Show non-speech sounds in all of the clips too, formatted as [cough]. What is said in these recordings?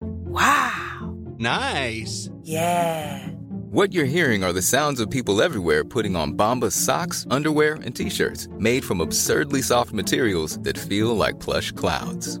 Wow. Nice. Yeah. What you're hearing are the sounds of people everywhere putting on Bombas socks, underwear, and t-shirts made from absurdly soft materials that feel like plush clouds.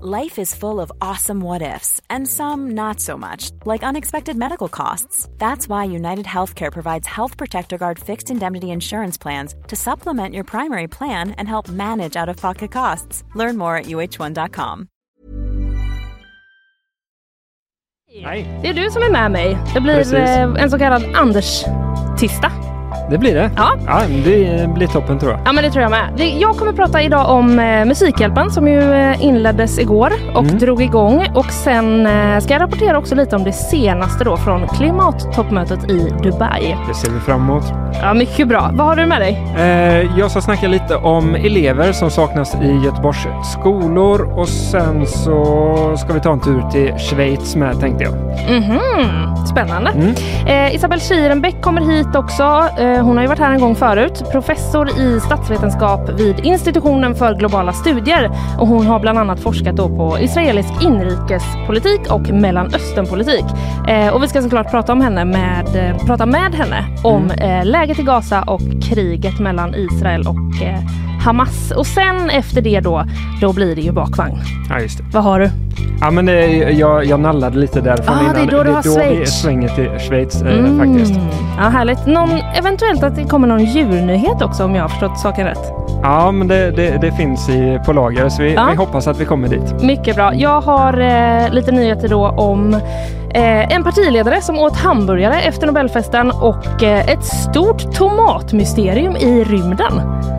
Life is full of awesome what ifs, and some not so much, like unexpected medical costs. That's why United Healthcare provides Health Protector Guard fixed indemnity insurance plans to supplement your primary plan and help manage out of pocket costs. Learn more at uh1.com. Nej, Det är du som är med mig. Det blir Precis. eh, en så kallad Anders-tista. Det blir det. Ja. ja det blir toppen tror jag. Ja men det tror jag med. Jag kommer prata idag om eh, Musikhjälpen som ju eh, inleddes igår och Mm. drog igång. Och sen eh, ska jag rapportera också lite om det senaste då från klimattoppmötet i Dubai. Det ser vi fram emot. Ja mycket bra. Vad har du med dig? Jag ska snacka lite om elever som saknas i Göteborgs skolor och sen så ska vi ta en tur till Schweiz med tänkte jag. Mhm, spännande. Mm. Isabelle Schierenbeck kommer hit också. Eh, hon har ju varit här en gång förut. Professor i statsvetenskap vid institutionen för globala studier. Och hon har bland annat forskat då på israelisk inrikespolitik och mellanösternpolitik. Eh, och vi ska såklart prata om henne med, prata med henne om eh, läget i Gaza och kriget mellan Israel och Hamas. Och sen efter det då, då blir det ju bakvagn. Ja, just det. Vad har du? Ja, men det, jag, jag nallade lite därifrån Ah, det är innan. då du har vi Schweiz. svänger till Schweiz eh, Mm. faktiskt. Ja, härligt. Någon, eventuellt att det kommer någon djurnyhet också om jag har förstått saken rätt. Ja, men det, det, det finns i, på lager så vi, Ja. vi hoppas att vi kommer dit. Mycket bra. Jag har eh, lite nyheter då om eh, en partiledare som åt hamburgare efter Nobelfesten och eh, ett stort tomatmysterium i rymden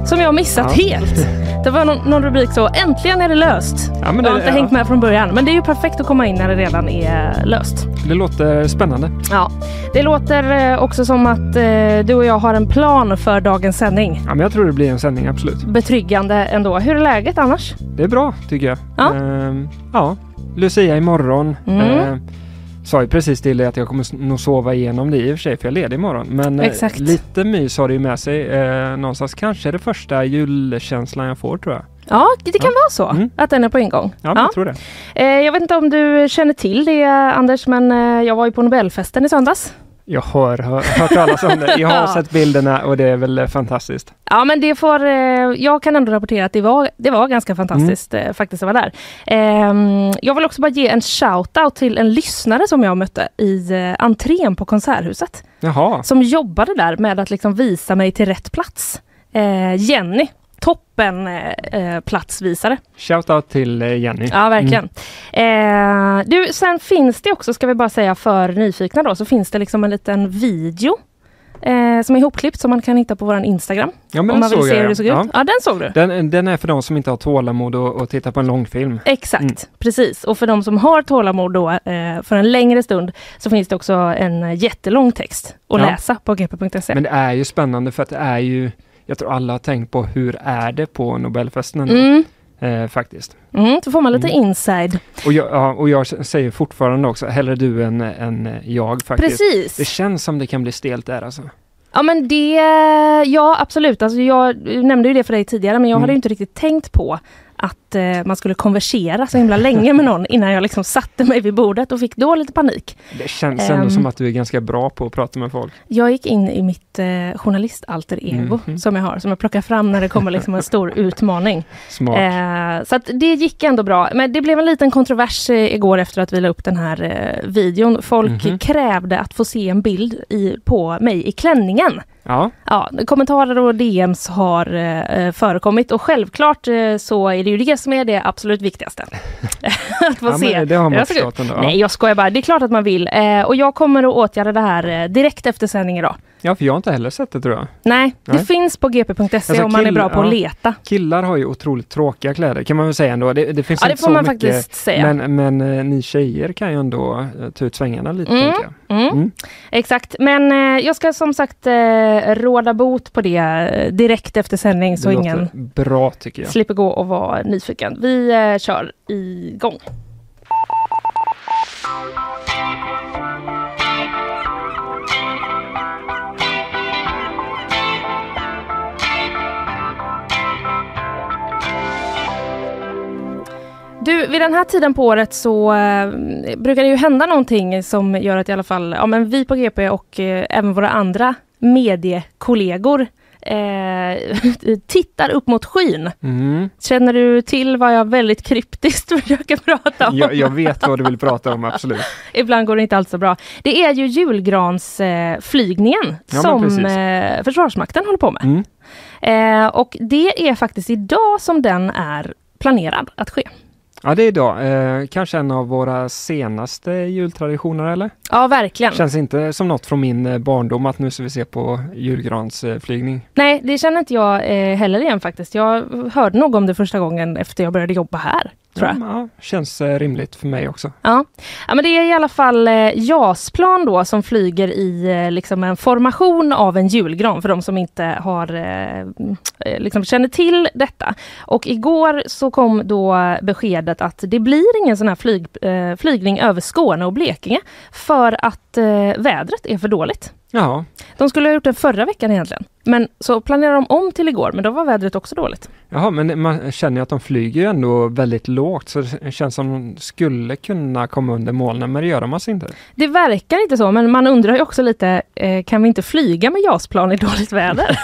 som jag missat Ja. helt. [laughs] Det var någon, någon rubrik så äntligen är det löst. Ja, men jag har det- inte ja. hängt med från början men det är ju perfekt att komma in när det redan är löst. Det låter spännande. Ja, det låter eh, också som att eh, du och jag har en plan för dagens sändning. Ja, men jag tror det blir en sändning, absolut. Betryggande ändå. Hur är läget annars? Det är bra tycker jag. Ja. Ehm, ja. Lucia imorgon. Mm. Ehm, sa ju precis till dig att jag kommer nog sova igenom det i och för sig för jag är ledig imorgon. Men eh, lite mys har det ju med sig eh, någonstans. Kanske är det första julkänslan jag får tror jag. Ja, det kan vara så Mm. att den är på ingång. Ja, men jag tror det. Eh, jag vet inte om du känner till det Anders, men eh, jag var ju på Nobelfesten i söndags. Jag har hör, hört talas om det. Jag har [laughs] sett bilderna och det är väl eh, fantastiskt. Ja, men det får, eh, jag kan ändå rapportera att det var, det var ganska fantastiskt Mm. eh, faktiskt att vara där. Ehm, jag vill också bara ge en shout-out till en lyssnare som jag mötte i entrén på Konserthuset. Jaha. Som jobbade där med att liksom visa mig till rätt plats. Jenny, toppen eh, eh, platsvisare. Shoutout till eh, Jenny. Ja, verkligen. Eh, du, sen finns det också, ska vi bara säga för nyfikna då, så finns det liksom en liten video eh, som är ihopklippt som man kan hitta på vår Instagram. Ja, men om man vill se jag, hur det såg ja. ut. Ja, den såg du. Den, den är för de som inte har tålamod att titta på en långfilm. Exakt, Mm. precis. Och för de som har tålamod då eh, för en längre stund så finns det också en jättelång text att Ja. läsa på gp.se. Men det är ju spännande för att det är ju, jag tror alla har tänkt på hur är det på Nobelfesten ändå, Mm, eh, faktiskt. mm, så får man lite Mm. inside. Och jag, ja, och jag säger fortfarande också, hellre du än, än jag faktiskt. Precis. Det känns som det kan bli stelt där alltså. Ja men det, ja absolut. Alltså jag nämnde ju det för dig tidigare men jag Mm. hade inte riktigt tänkt på att eh, man skulle konversera så himla länge med någon innan jag liksom satte mig vid bordet och fick då lite panik. Det känns ändå Ehm. som att du är ganska bra på att prata med folk. Jag gick in i mitt eh, journalistalter ego Mhm. som jag har, som jag plockar fram när det kommer liksom en stor utmaning. Smart. Eh, så det gick ändå bra. Men det blev en liten kontrovers eh, igår efter att vi la upp den här eh, videon. Folk Mhm. krävde att få se en bild i, på mig i klänningen. Ja, Ja, kommentarer och DMs har eh, förekommit och självklart eh, så är det ju det som är det absolut viktigaste. [laughs] att få ja se. det har man Jag förstått ändå. Nej, jag skojar bara. Det är klart att man vill. Eh, och jag kommer att åtgärda det här eh, direkt efter sändning idag. Ja, för jag har inte heller sett det tror jag. Nej, det Nej. finns på gp.se Alltså, om man är bra på att leta. Killar har ju otroligt tråkiga kläder kan man väl säga ändå. Det, det finns Ja, det inte får så man mycket. faktiskt säga. Men, men eh, ni tjejer kan ju ändå eh, ta ut svängarna lite Mm. jag. Mm. Mm. Exakt, men eh, jag ska som sagt råda bot på det direkt efter sändning så det ingen bra tycker jag. slipper gå och vara nyfiken. Vi kör igång. Du, vid den här tiden på året så eh, brukar det ju hända någonting som gör att i alla fall ja, men vi på GP och eh, även våra andra mediekollegor eh, [laughs] tittar upp mot skyn. Mm. Känner du till vad jag väldigt kryptiskt [laughs] försöker prata om? Jag, jag vet vad du vill prata om, absolut. [laughs] Ibland går det inte alls så bra. Det är ju julgransflygningen eh, Ja, som eh, Försvarsmakten håller på med. Mm. Eh, och det är faktiskt idag som den är planerad att ske. Ja, det är idag. Eh, kanske en av våra senaste jultraditioner, eller? Ja, verkligen. Känns inte som något från min eh, barndom att nu ska vi se på julgransflygning. Nej, det känner inte jag eh, heller igen faktiskt. Jag hörde nog om det första gången efter jag började jobba här. Tror jag. Ja, känns eh, rimligt för mig också. Ja. ja, men det är i alla fall eh, JAS-plan då som flyger i eh, liksom en formation av en julgran för de som inte har liksom känner till detta. Och igår så kom då beskedet att det blir ingen sån här flyg, flygning över Skåne och Blekinge för att vädret är för dåligt. Ja, De skulle ha gjort det förra veckan egentligen. Men så planerade de om till igår, men då var vädret också dåligt. Jaha, men man känner ju att de flyger ju ändå väldigt lågt så det känns som de skulle kunna komma under molnen men det gör de alltså inte. Det verkar inte så, men man undrar ju också lite, eh, kan vi inte flyga med JAS-plan i dåligt väder?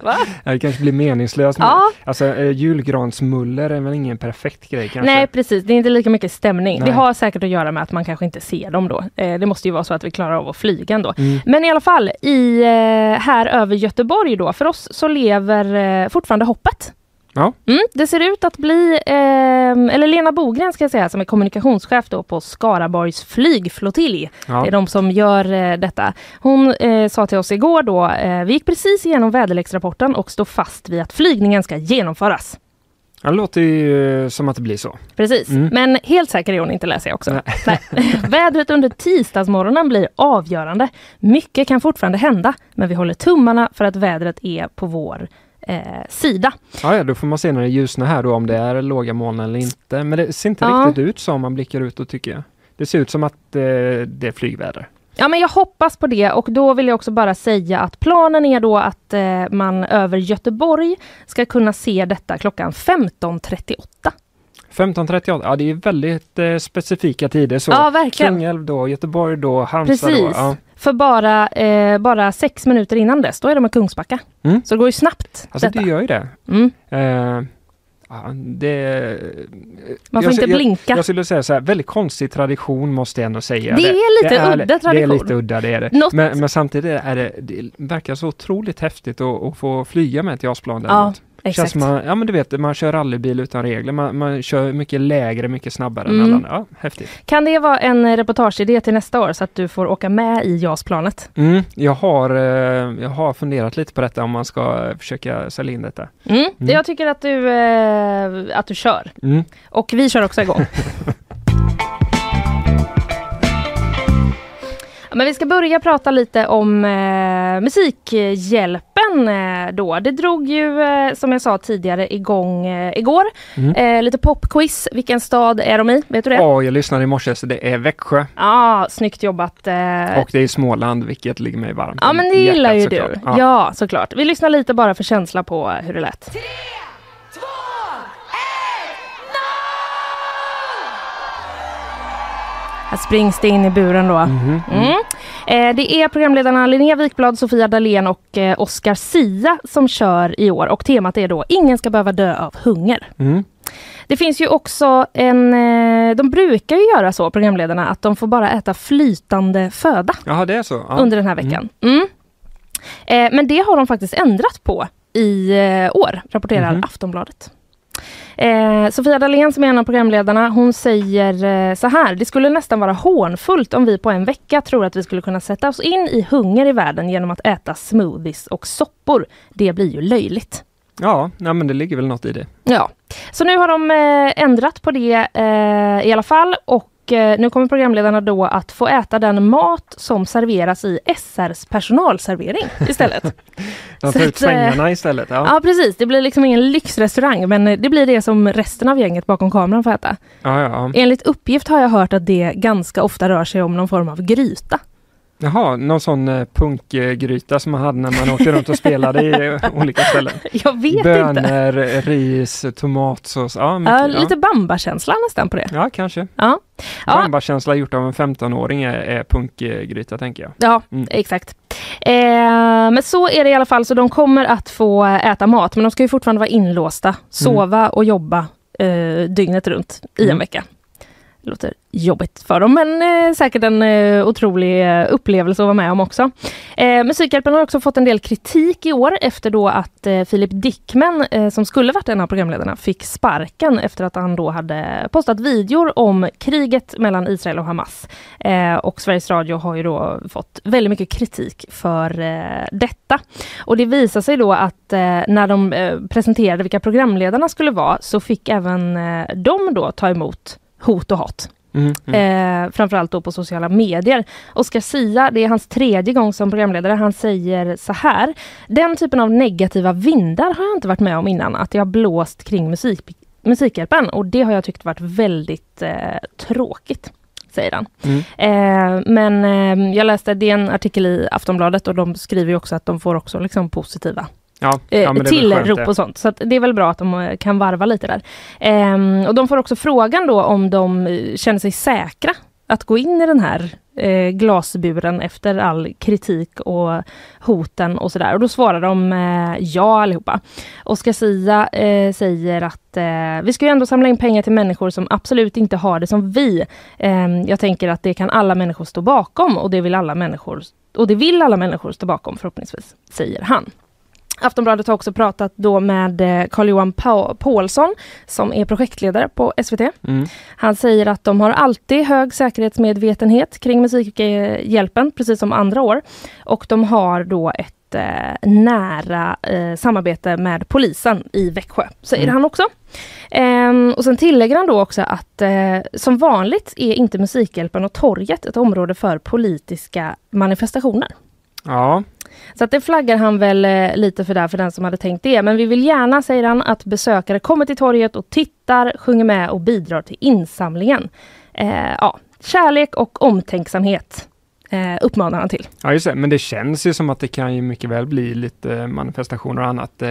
[laughs] Va? Det kanske blir meningslöst. Ja. Alltså eh, julgransmuller är väl ingen perfekt grej kanske? Nej precis, det är inte lika mycket stämning. Nej. Det har säkert att göra med att man kanske inte ser dem då. Eh, det måste ju vara så att vi klarar av att flyga ändå. Mm. Men i alla fall, i, eh, här över Göteborg då, för oss så lever eh, fortfarande hoppet. Ja. Mm, det ser ut att bli, eh, eller Lena Bogren ska jag säga, som är kommunikationschef då på Skaraborgs flygflottilj. Ja. Det är de som gör eh, detta. Hon eh, sa till oss igår då, eh, vi gick precis igenom väderleksrapporten och står fast vid att flygningen ska genomföras. Det låter ju eh, som att det blir så. Precis, Mm. men helt säker är hon inte läser jag också. Nej. Nej. [laughs] Vädret under tisdagsmorgonen blir avgörande. Mycket kan fortfarande hända, men vi håller tummarna för att vädret är på vår eh, sida. Ja, ja, då får man se när det ljusnar här då om det är låga moln eller inte. Men det ser inte Ja. riktigt ut så om man blickar ut och tycker jag. Det ser ut som att eh, det är flygväder. Ja, men jag hoppas på det och då vill jag också bara säga att planen är då att eh, man över Göteborg ska kunna se detta klockan 15.38. 15.38, ja det är väldigt eh, specifika tider så. Ja, verkligen. Kungälv då, Göteborg då, Halmstad Precis. då. Ja. För bara, eh, bara sex minuter innan dess, då är de i Kungsbacka. Mm. Så det går ju snabbt. Alltså detta. det gör ju det. Mm. Ja, det Man får jag, inte jag, blinka. Jag skulle säga så här, väldigt konstig tradition måste jag ändå säga. Det är lite udda Det är tradition. lite udda, det är det. Men, men samtidigt är det, det verkar så otroligt häftigt att, att få flyga med ett JAS-plan. Ja. Exakt. man, ja men du vet, man kör rallybil utan regler. Man, man kör mycket lägre, mycket snabbare Mm. än alla andra. Ja, häftigt. Kan det vara en reportageidé till nästa år så att du får åka med i JAS-planet? Mm, jag, har, eh, jag har funderat lite på detta om man ska eh, försöka sälja in detta. Mm. Mm. Jag tycker att du, eh, att du kör. Mm. Och vi kör också igång. [laughs] Men vi ska börja prata lite om eh, Musikhjälpen eh, då. Det drog ju eh, som jag sa tidigare igång eh, igår. Mm. Eh, lite popquiz. Vilken stad är de i? Vet du det? Ja, Ja, jag lyssnade i morse så det är Växjö ah, snyggt jobbat. Eh, och det är Småland vilket ligger mig varmt Ja men det gillar ju du. såklart. Ja. såklart. Vi lyssnar lite bara för känsla på hur det lät. Här springs det in i buren då. Mhm. Mm. Eh, det är programledarna Linnea Wikblad, Sofia Dalén och eh, Oscar Sia som kör i år och temat är då Ingen ska behöva dö av hunger. Mm. Det finns ju också en, eh, de brukar ju göra så, programledarna, att de får bara äta flytande föda Jaha, det är så? Ja. under den här veckan. Mm. Eh, men det har de faktiskt ändrat på i eh, år, rapporterar Mhm. Aftonbladet. Eh, Sofia Dalén som är en av programledarna, hon säger eh, så här. Det skulle nästan vara hånfullt om vi på en vecka tror att vi skulle kunna sätta oss in i hunger i världen genom att äta smoothies och soppor. Det blir ju löjligt. Ja, nej, men det ligger väl något i det. Ja, så nu har de eh, ändrat på det eh, i alla fall och eh, nu kommer programledarna då att få äta den mat som serveras i SRs personalservering istället. [laughs] De tar ut eh, svängarna istället. Ja. ja precis, det blir liksom ingen lyxrestaurang men eh, det blir det som resten av gänget bakom kameran får äta. Ja, ja. Enligt uppgift har jag hört att det ganska ofta rör sig om någon form av gryta. Jaha, någon sån eh, punkgryta som man hade när man åkte runt och spelade i eh, olika ställen. [laughs] Jag vet inte. Bönor, ris, tomatsås. Ja, mycket, Ja, ja. lite bamba-känsla nästan på det. ja kanske. Ja. Bambakänsla gjort av en 15-åring är, är punkgryta tänker jag. Ja, Mm. exakt. Eh, men så är det i alla fall, så de kommer att få äta mat, men de ska ju fortfarande vara inlåsta, sova och jobba eh, dygnet runt i en Mm. vecka. Det låter jobbigt för dem, men eh, säkert en eh, otrolig eh, upplevelse att vara med om också. Eh, Musikhjälpen har också fått en del kritik i år efter då att eh, Filip Dickman, eh, som skulle varit en av programledarna, fick sparken efter att han då hade postat videor om kriget mellan Israel och Hamas. Eh, och Sveriges Radio har ju då fått väldigt mycket kritik för eh, detta. Och det visar sig då att eh, när de eh, presenterade vilka programledarna skulle vara så fick även eh, de då ta emot hot och hat. Mm, mm. Eh, framförallt då på sociala medier. Oscar Sia, det är hans tredje gång som programledare, han säger så här. Den typen av negativa vindar har jag inte varit med om innan, att det har blåst kring musik, Musikhjälpen och det har jag tyckt varit väldigt eh, tråkigt. Säger han. Mm. Eh, men eh, jag läste, det är en artikel i Aftonbladet och de skriver också att de får också liksom positiva Ja, eh, ja, är väl skönt det. och sånt. Så det är väl bra att de eh, kan varva lite där. Ehm, och de får också frågan då om de eh, känner sig säkra att gå in i den här eh, glasburen efter all kritik och hoten och sådär. Och då svarar de eh, ja allihopa. Oscar Sia eh, säger att eh, vi ska ju ändå samla in pengar till människor som absolut inte har det som vi. Ehm, jag tänker att det kan alla människor stå bakom och det vill alla människor och det vill alla människor stå bakom förhoppningsvis, säger han. Aftonbladet har också pratat då med eh, Carl-Johan Pa- Paulsson som är projektledare på SVT. Mm. Han säger att de har alltid hög säkerhetsmedvetenhet kring Musikhjälpen, precis som andra år. Och de har då ett eh, nära eh, samarbete med polisen i Växjö, säger Mm. han också. Ehm, och sen tillägger han då också att eh, som vanligt är inte Musikhjälpen och torget ett område för politiska manifestationer. Ja, så att det flaggar han väl eh, lite för där för den som hade tänkt det. Men vi vill gärna, säger han, att besökare kommer till torget och tittar, sjunger med och bidrar till insamlingen. Eh, ja, kärlek och omtänksamhet eh, uppmanar han till. ja, just det. Men det känns ju som att det kan ju mycket väl bli lite manifestationer och annat. Eh,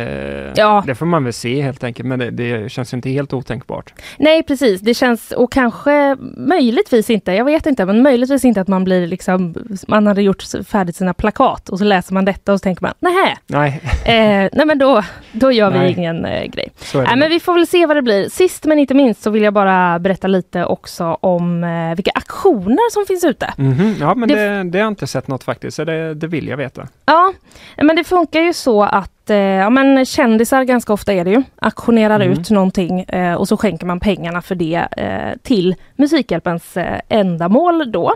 Ja. Det får man väl se helt enkelt, men det, det känns ju inte helt otänkbart. Nej precis, det känns och kanske möjligtvis inte, jag vet inte, men möjligtvis inte att man blir liksom, man hade gjort färdigt sina plakat och så läser man detta och så tänker man, nej, Nej, eh, nej men då, då gör vi Nej. ingen eh, grej. Nej, men vi får väl se vad det blir. Sist men inte minst så vill jag bara berätta lite också om eh, vilka aktioner som finns ute. Mhm, Ja, men Det- det, det har jag inte sett något faktiskt, så det, det vill jag veta. Ja, men det funkar ju så att eh, ja, men kändisar, ganska ofta är det ju, aktionerar Mm. ut någonting eh, och så skänker man pengarna för det eh, till Musikhjälpens eh, ändamål då.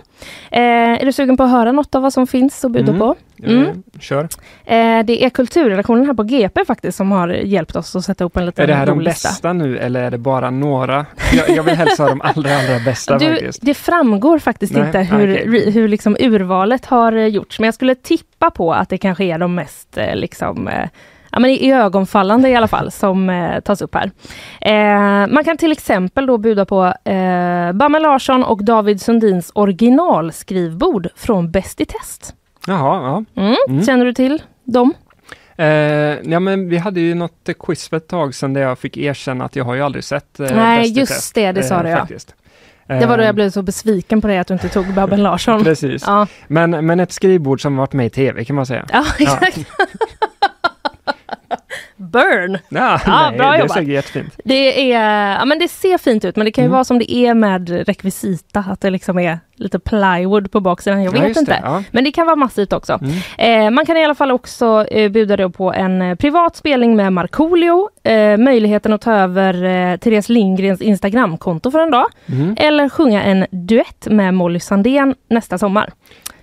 Eh, är du sugen på att höra något av vad som finns att bjuda Mm. på? Eh, Mm. Kör. Eh, det är kulturredaktionen här på GP faktiskt som har hjälpt oss att sätta upp en liten Är det här de rolig lista. bästa nu eller är det bara några? Jag, jag vill helst ha de allra, allra bästa Du, faktiskt. det framgår faktiskt Nej, inte hur, ri- hur liksom urvalet har eh, gjorts, men jag skulle tippa på att det kanske är de mest eh, liksom, eh, ja, men i ögonfallande i alla fall, som eh, tas upp här. Eh, man kan till exempel då buda på eh, Bamme Larsson och David Sundins originalskrivbord från Bäst i test. Jaha, ja. Mm. Mm. Känner du till dem? Eh, ja men vi hade ju något eh, quiz för ett tag sedan där jag fick erkänna att jag har ju aldrig sett eh, Nej, just test, det, det sa du, ja. Det var då Eh, jag blev så besviken på dig att du inte tog Babben Larsson. [laughs] Precis. Ja, Men, men ett skrivbord som varit med i tv kan man säga. ja [laughs] exakt. Burn! [laughs] Ja, Ja, nej, bra det jobbat. jättefint. Det, är, ja, men det ser fint ut men det kan ju Mm. vara som det är med rekvisita, att det liksom är lite plywood på baksidan. Jag Ja, vet just inte. ja. Men det kan vara massivt också. Mm. Eh, man kan i alla fall också eh, bjuda då på en eh, privat spelning med Markoolio, eh, möjligheten att ta över eh, Therese Lindgrens Instagramkonto för en dag, Mm. eller sjunga en duett med Molly Sandén nästa sommar.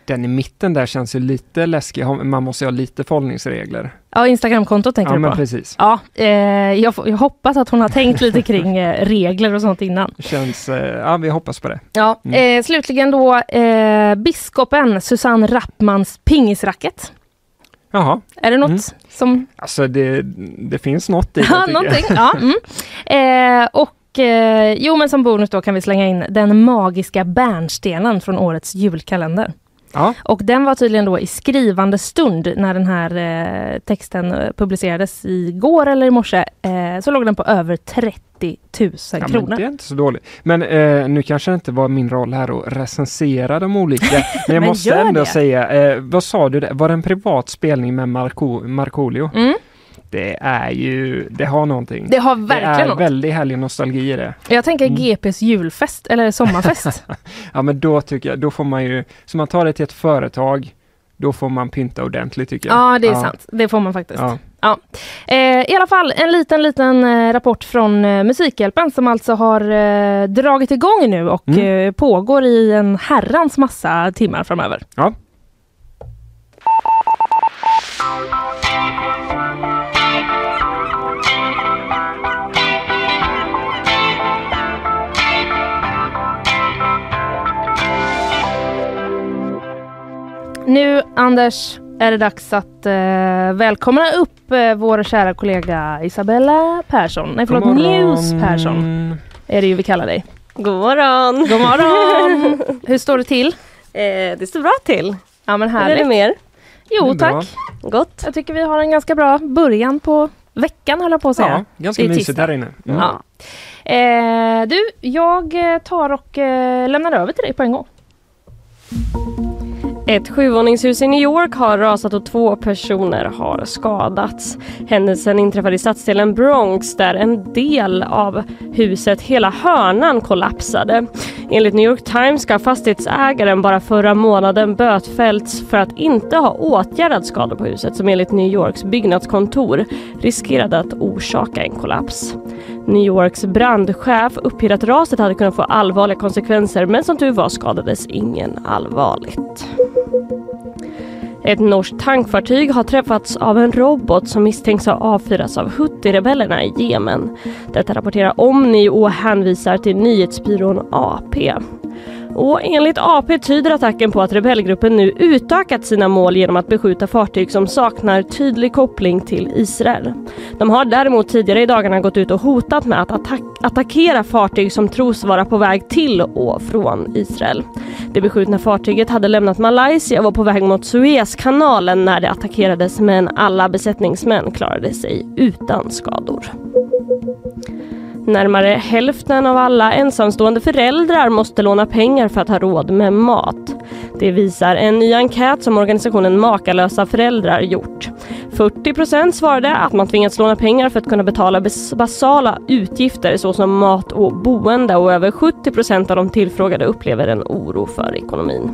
Den i mitten där känns ju lite läskig. Man måste ju ha lite förhållningsregler. Ja, Instagramkontot tänker Ja, du men på? precis. Ja, eh, jag, jag hoppas att hon har tänkt lite kring [laughs] eh, regler och sånt innan. Känns, eh, ja vi hoppas på det. Ja, Mm. eh, slutligen då eh, biskopen Susanne Rappmans pingisracket. Jaha, Är det något Mm. som... alltså det, det finns något i det [laughs] Ja, någonting. Ja, mm. eh, och jo, men som bonus då kan vi slänga in den magiska bärnstenen från årets julkalender. Ja, Och den var tydligen då i skrivande stund när den här eh, texten eh, publicerades igår eller i morse. Eh, så låg den på över 30 000 ja kronor. det är inte så dåligt. Men eh, nu kanske det inte var min roll här att recensera de olika. [laughs] Men jag Men måste ändå det. säga, eh, vad sa du? Där? Var det en privat spelning med Marco, Markoolio? Mm, Det är ju, det har någonting. det har Det verkligen är något. väldigt härlig nostalgi i det. Jag tänker Mm. GPs julfest eller sommarfest. [laughs] Ja men då tycker jag, då får man ju, så man tar det till ett företag, då får man pynta ordentligt tycker jag. ja, det är sant. Det får man faktiskt. Ja. Ja. Eh, I alla fall en liten, liten eh, rapport från eh, Musikhjälpen som alltså har eh, dragit igång nu och Mm. eh, pågår i en herrans massa timmar framöver. Ja. Nu Anders är det dags att eh, välkomna upp eh, vår kära kollega Isabella Persson. Nej förlåt. News Persson är det ju vi kallar dig. God morgon! God morgon! [laughs] Hur står det till? Eh, det står bra till. Ja men Hur är det härligt. med er? Jo Det tack. Gott? Jag tycker vi har en ganska bra början på veckan höll jag på att säga. Ja, ganska Det är mysigt tisdag. här inne. Mm. Ja. Eh, du, jag tar och eh, lämnar över till dig på en gång. Ett sjuvåningshus i New York har rasat och två personer har skadats. Händelsen inträffade i stadsdelen Bronx där en del av huset, hela hörnan, kollapsade. Enligt New York Times ska fastighetsägaren bara förra månaden bötfällts för att inte ha åtgärdat skador på huset som enligt New Yorks byggnadskontor riskerade att orsaka en kollaps. New Yorks brandchef uppger att raset hade kunnat få allvarliga konsekvenser men som tur var skadades ingen allvarligt. Ett norskt tankfartyg har träffats av en robot som misstänks ha avfyrats av Houthi-rebellerna i Jemen. Detta rapporterar Omni och hänvisar till nyhetsbyrån AP. Och enligt AP tyder attacken på att rebellgruppen nu utökat sina mål genom att beskjuta fartyg som saknar tydlig koppling till Israel. De har däremot tidigare i dagarna gått ut och hotat med att attack- attackera fartyg som tros vara på väg till och från Israel. Det beskjutna fartyget hade lämnat Malaysia och var på väg mot Suezkanalen när det attackerades men alla besättningsmän klarade sig utan skador. Närmare hälften av alla ensamstående föräldrar måste låna pengar för att ha råd med mat. Det visar en ny enkät som organisationen Makalösa föräldrar gjort. 40% svarade att man tvingats låna pengar för att kunna betala basala utgifter såsom mat och boende och över 70% av de tillfrågade upplever en oro för ekonomin.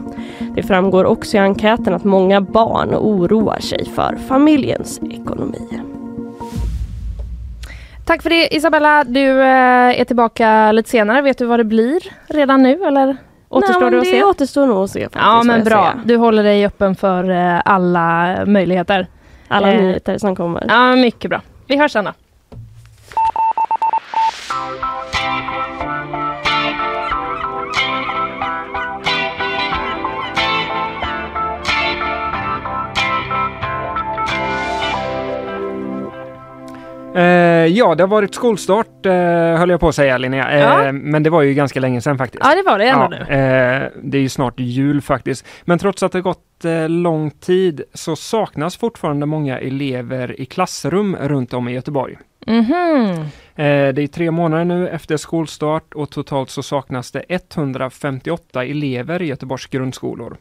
Det framgår också i enkäten att många barn oroar sig för familjens ekonomi. Tack för det Isabella. Du eh, är tillbaka lite senare. Vet du vad det blir redan nu eller återstår Nej, det att det se? återstår nog att se. faktiskt, Ja men bra. Du håller dig öppen för eh, alla möjligheter. Alla Eh, nyheter som kommer. Ja mycket bra. Vi hörs sen då. Eh, ja, det har varit skolstart eh, höll jag på att säga Linnea. Eh, Ja. Men det var ju ganska länge sedan faktiskt. Ja det var det ändå Ja, nu. eh, det är ju snart jul faktiskt. Men trots att det gått eh, lång tid så saknas fortfarande många elever i klassrum runt om i Göteborg. Mhm. Eh, det är tre månader nu efter skolstart och totalt så saknas det 158 elever i Göteborgs grundskolor.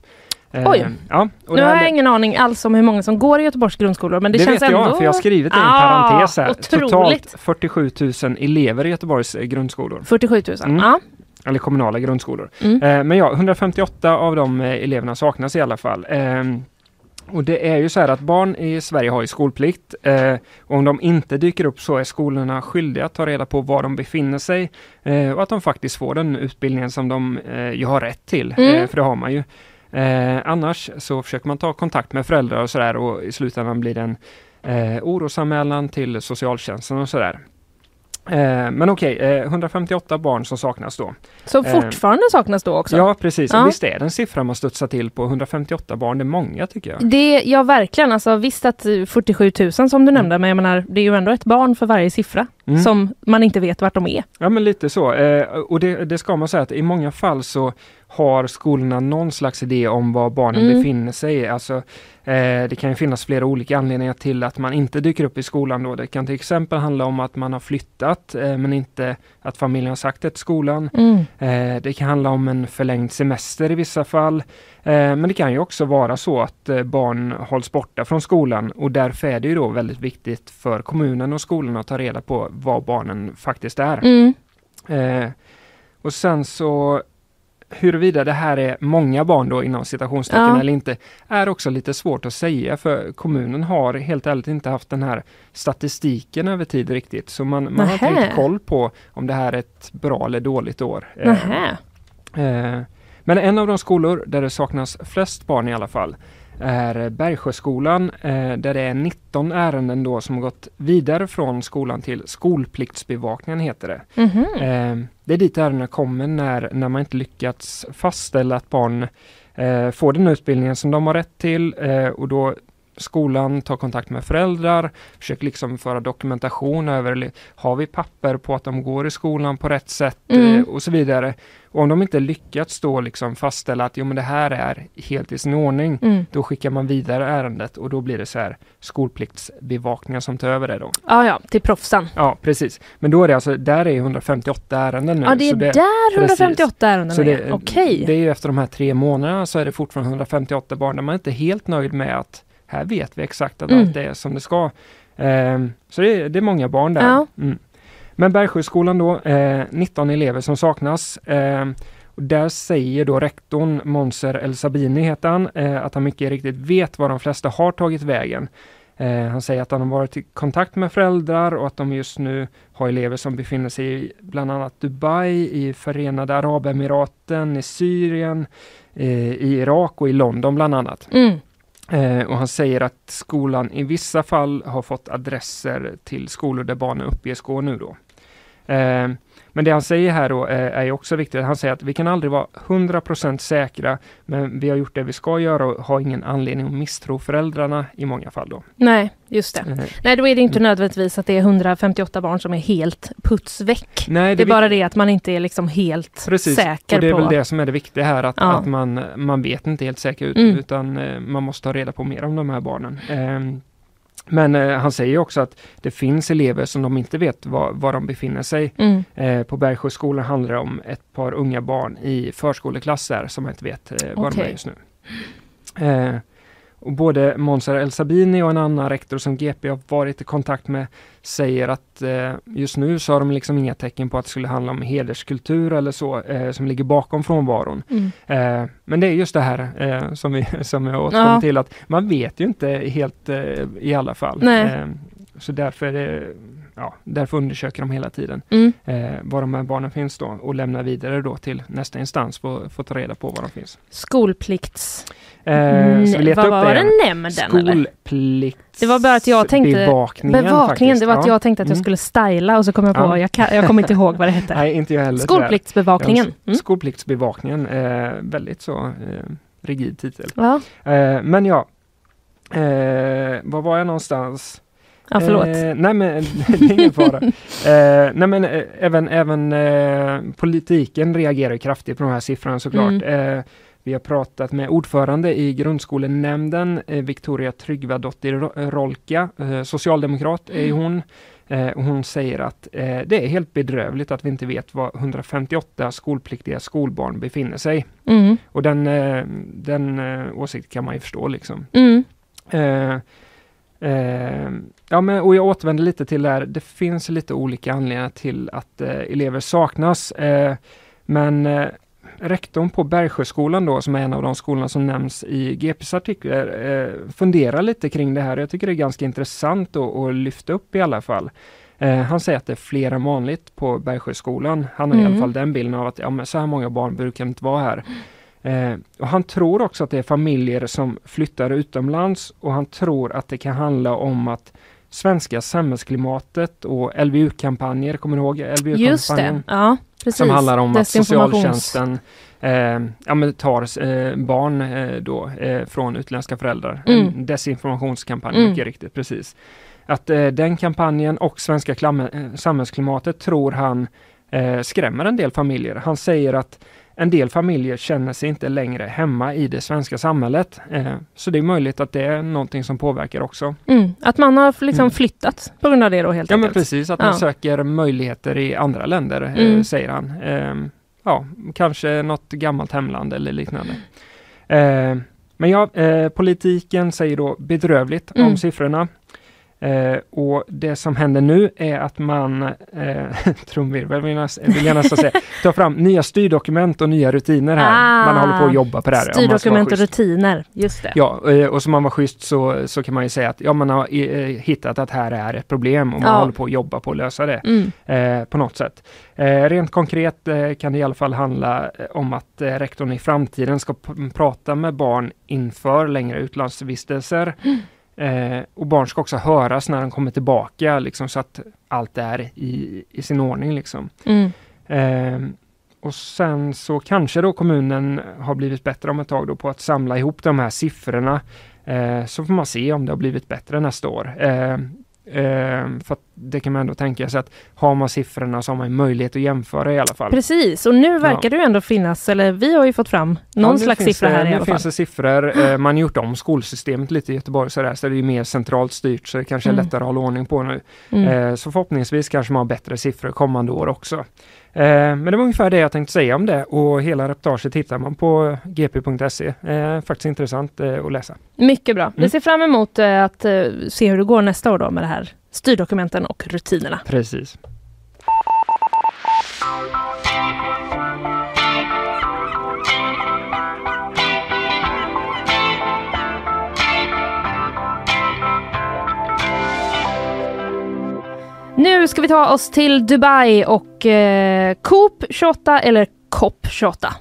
Eh, Oj. Ja, Nu har jag ingen aning alls om hur många som går i Göteborgs grundskolor men det, det känns vet jag, ändå... för jag har skrivit en Ah, parentes här. Otroligt! Totalt 47 000 elever i Göteborgs eh, grundskolor. 47 000. Mm. Ja. Eller kommunala grundskolor. Mm. Eh, men ja, 158 av de eleverna saknas i alla fall. Ehm, och det är ju så här att barn i Sverige har ju skolplikt. Eh, och om de inte dyker upp så är skolorna skyldiga att ta reda på var de befinner sig. Eh, och att de faktiskt får den utbildningen som de eh, ju har rätt till. Mm. För det har man ju. Eh, annars så försöker man ta kontakt med föräldrar och sådär och i slutändan blir det en eh, orosanmälan till socialtjänsten och sådär. Eh, men okej, eh, 158 barn som saknas då. Så Eh, fortfarande saknas då också? Ja precis, Ja. visst är det en siffra man studsar till på 158 barn, det är många tycker jag. Det, ja verkligen, alltså visst att eh, 47 000 som du nämnde men jag menar det är ju ändå ett barn för varje siffra Mm. som man inte vet vart de är. Ja men lite så, eh, och det, det ska man säga att i många fall så har skolorna någon slags idé om var barnen Mm. befinner sig. Alltså, eh, det kan ju finnas flera olika anledningar till att man inte dyker upp i skolan. Då. Det kan till exempel handla om att man har flyttat eh, men inte att familjen har sagt det till skolan. Eh, det kan handla om en förlängd semester i vissa fall. Eh, men det kan ju också vara så att eh, barn hålls borta från skolan och därför är det ju då väldigt viktigt för kommunen och skolan att ta reda på var barnen faktiskt är. Mm. Eh, och sen så huruvida det här är många barn då inom citationstecken Ja. eller inte är också lite svårt att säga för kommunen har helt ärligt inte haft den här statistiken över tid riktigt. Så man, man har inte riktigt koll på om det här är ett bra eller dåligt år. Eh. Eh, Men en av de skolor där det saknas flest barn i alla fall är Bergsjöskolan eh, där det är 19 ärenden då som har gått vidare från skolan till skolpliktsbevakningen heter det. Mhm. Eh, Det är dit ärendena kommer när, när man inte lyckats fastställa att barn eh, får den utbildningen som de har rätt till och då skolan tar kontakt med föräldrar, försöker liksom föra dokumentation över, har vi papper på att de går i skolan på rätt sätt Mm. eh, och så vidare. Och om de inte lyckats då liksom fastställa att jo, men det här är helt i sin ordning, Mm. då skickar man vidare ärendet och då blir det så här skolpliktsbevakningen som tar över det då. Ja, ja, till proffsen. Ja, precis. Men då är det alltså, där är 158 ärenden nu. Ja, det är så där precis. 158 ärenden Så är. det, Okej. det är ju efter de här tre månaderna så är det fortfarande 158 barn där man inte är helt nöjd med att här vet vi exakt att Mm. allt är som det ska. Ehm, så det är, det är många barn där. Ja. Mm. Men Bergsjöskolan då, eh, 19 elever som saknas. Ehm, och där säger då rektorn Monser El Sabini heter han, eh, att han mycket riktigt vet var de flesta har tagit vägen. Eh, han säger att han har varit i kontakt med föräldrar och att de just nu har elever som befinner sig i bland annat Dubai, i Förenade Arabemiraten, i Syrien, eh, i Irak och i London bland annat. Mm. Eh, och han säger att skolan i vissa fall har fått adresser till skolor där barnen uppges gå nu då. Eh, men det han säger här då eh, är också viktigt. Han säger att vi kan aldrig vara 100% säkra, men vi har gjort det vi ska göra och har ingen anledning att misstro föräldrarna i många fall då. Nej, just det. Eh, Nej, då är det inte nödvändigtvis att det är 158 barn som är helt puts väck. nej, Det är vi- bara det att man inte är liksom helt Precis, säker och det är på... väl det som är det viktiga här, att, Ja. att man, man vet inte helt säkert ut, Mm. utan man måste ta reda på mer om de här barnen. Men eh, han säger också att det finns elever som de inte vet var, var de befinner sig. Mm. Eh, på Bergsjöskolan handlar det om ett par unga barn i förskoleklass där som inte vet eh, var de Okej. är just nu. Och både Monser El Sabini och en annan rektor som GP har varit i kontakt med säger att eh, just nu så har de liksom inga tecken på att det skulle handla om hederskultur eller så eh, som ligger bakom frånvaron. Mm. Eh, men det är just det här eh, som vi [laughs] som jag återkommer Ja. till att man vet ju inte helt eh, i alla fall. Eh, så därför, ja, därför undersöker de hela tiden Mm. eh, var de här barnen finns då och lämnar vidare då till nästa instans för att få ta reda på var de finns. Skolplikts... Eh, så vi letar vad upp var det igen. Nämnden? Skolplikts... Det var bara att jag tänkte- Bevakningen, Bevakningen, det var att jag tänkte att jag Mm. skulle styla och så kom jag på, Ja. jag, kan, jag kommer inte ihåg vad det hette. [laughs] Nej, inte jag heller. Skolpliktsbevakningen. Mm. Skolpliktsbevakningen, eh, väldigt så eh, rigid titel. Ja, Eh, men ja, eh, var var jag någonstans? Ja förlåt. Eh, nej men [laughs] det är ingen fara. eh, nej men eh, även, även eh, politiken reagerar kraftigt på de här siffrorna såklart. Mm. Eh, vi har pratat med ordförande i grundskolenämnden, eh, Victoria Tryggvadottir Ro- Rolka, socialdemokrat är ju hon. Och hon säger att det är helt bedrövligt att vi inte vet var 158 skolpliktiga skolbarn befinner sig. Mm. Och den, den åsikten kan man ju förstå liksom. Mm. Eh, ja, men, och jag återvänder lite till det här. Det finns lite olika anledningar till att eh, elever saknas. Eh, men eh, rektorn på Bergsjöskolan då, som är en av de skolorna som nämns i GPs artiklar, eh, funderar lite kring det här. Jag tycker det är ganska intressant att, att lyfta upp i alla fall. Eh, han säger att det är fler än vanligt på Bergsjöskolan. Han har i Mm. alla fall den bilden av att ja, men så här många barn brukar inte vara här. Eh, och han tror också att det är familjer som flyttar utomlands och han tror att det kan handla om att svenska samhällsklimatet och LVU-kampanjer, kommer du ihåg LVU-kampanjen? ja precis. Som handlar om att socialtjänsten eh, ja, men tar eh, barn eh, då, eh, från utländska föräldrar. Mm. En desinformationskampanj, Mm. mycket riktigt, precis. Att eh, den kampanjen och svenska eh, samhällsklimatet tror han skrämmer en del familjer. Han säger att en del familjer känner sig inte längre hemma i det svenska samhället. Eh, så det är möjligt att det är någonting som påverkar också. Mm. Att man har liksom Mm. flyttat på grund av det då helt Ja men enkelt. precis, att man Ja. söker möjligheter i andra länder, eh, Mm. säger han. Ehm, ja, kanske något gammalt hemland eller liknande. Eh, men ja, eh, politiken säger då bedrövligt Mm. om siffrorna. Eh, och det som händer nu är att man, eh, [laughs] trumvirvel vill jag näs- vill jag nästan säga, [laughs] tar fram nya styrdokument och nya rutiner här. Ah. man håller på att jobba på det här. Styrdokument och rutiner, just det. Ja, eh, och som man var schysst så, så kan man ju säga att ja, man har eh, hittat att här är ett problem och man Ja. håller på att jobba på att lösa det Mm. eh, på något sätt. Eh, rent konkret eh, kan det i alla fall handla om att rektorn i framtiden ska prata med barn inför längre utlandsvistelser. [gasps] Eh, och barn ska också höras när de kommer tillbaka, liksom, så att allt är i, i sin ordning. Liksom. Mm. Eh, och sen så kanske då kommunen har blivit bättre om ett tag då på att samla ihop de här siffrorna. Eh, så får man se om det har blivit bättre nästa år. Eh, eh, för det kan man ändå tänka sig att har man siffrorna så har man möjlighet att jämföra i alla fall. Precis, och nu verkar det ju ändå finnas, eller vi har ju fått fram någon Ja, nu slags siffra det, här i nu alla fall. finns det siffror. [laughs] Eh, man har gjort om skolsystemet lite i Göteborg så, där, så det är mer centralt styrt så det kanske är Mm. lättare att hålla ordning på nu. Mm. Eh, så förhoppningsvis kanske man har bättre siffror kommande år också. Eh, men det var ungefär det jag tänkte säga om det och hela reportaget hittar man på gp.se. Eh, faktiskt intressant eh, att läsa. Mycket bra. Vi Mm. ser fram emot att se hur det går nästa år då med det här styrdokumenten och rutinerna. Precis. Nu ska vi ta oss till Dubai och eh, Coop 28 eller COP 28.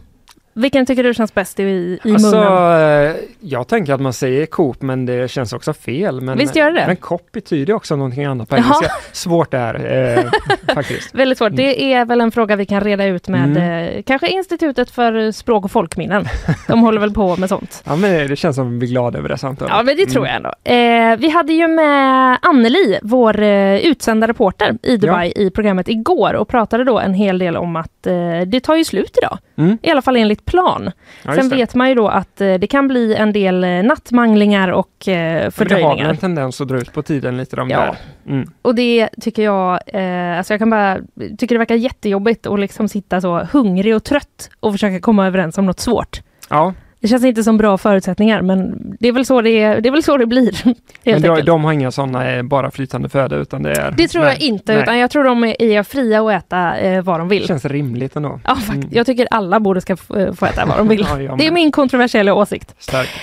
Vilken tycker du känns bäst i, i Alltså, munnen? eh, jag tänker att man säger Coop men det känns också fel. Men, Visst gör det? Men COP betyder också någonting annat på Jaha. engelska. [laughs] Svårt är eh, faktiskt. [laughs] Väldigt svårt. Det är väl en fråga vi kan reda ut med Mm. eh, kanske Institutet för språk och folkminnen. De håller väl på med sånt. [laughs] Ja men det känns som att vi blir glada över det samtalet. Ja, men det tror Mm. jag ändå. Eh, vi hade ju med Anneli, vår eh, utsända reporter i Dubai i programmet igår och pratade då en hel del om att eh, det tar ju slut idag. Mm. I alla fall enligt plan. Ja, Sen vet man ju då att eh, det kan bli en del eh, nattmanglingar och eh, Men Det har fördröjningar. en tendens att dra ut på tiden lite de Ja. där. Mm. Och det tycker jag, eh, alltså jag kan bara, tycker det verkar jättejobbigt att liksom sitta så hungrig och trött och försöka komma överens om något svårt. Ja, Det känns inte som bra förutsättningar men det är väl så det, det, är väl så det blir. [laughs] Men enkelt. de har inga sådana eh, bara flytande föda utan det är... Det tror nej, jag inte, nej. utan jag tror de är, fria att äta eh, vad de vill. känns rimligt ändå. Ja, fakt- Mm. Jag tycker alla borde ska få, eh, få äta vad de vill. [laughs] Ja, Det är min kontroversiella åsikt.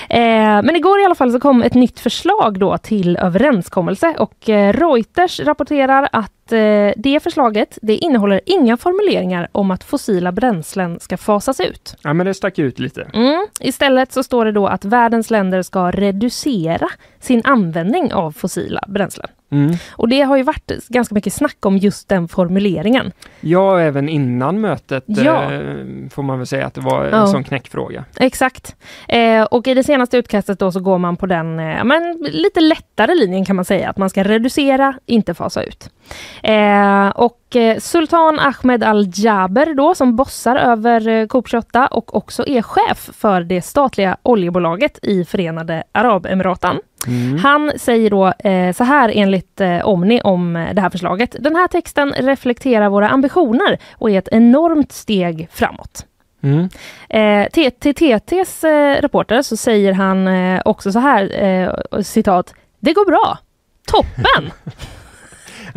Eh, men igår i alla fall så kom ett nytt förslag då till överenskommelse och eh, Reuters rapporterar att eh, det förslaget det innehåller inga formuleringar om att fossila bränslen ska fasas ut. Ja men det stack ut lite. Mm. Istället så står det då att världens länder ska reducera sin användning av fossila bränslen. Mm. Och det har ju varit ganska mycket snack om just den formuleringen. Ja, även innan mötet Ja. eh, får man väl säga att det var en Ja. sån knäckfråga. Exakt. Eh, och i det senaste utkastet då så går man på den eh, men, lite lättare linjen kan man säga, att man ska reducera, inte fasa ut. Eh, och eh, Sultan Ahmed Al-Jaber då som bossar över eh, Coop 28 och också är chef för det statliga oljebolaget i Förenade Arabemiraten. Mm. Han säger då eh, så här enligt eh, Omni om eh, det här förslaget. Den här texten reflekterar våra ambitioner och är ett enormt steg framåt. Mm. Eh, till till TTs eh, reporter så säger han eh, också så här, eh, citat, det går bra. Toppen! [laughs]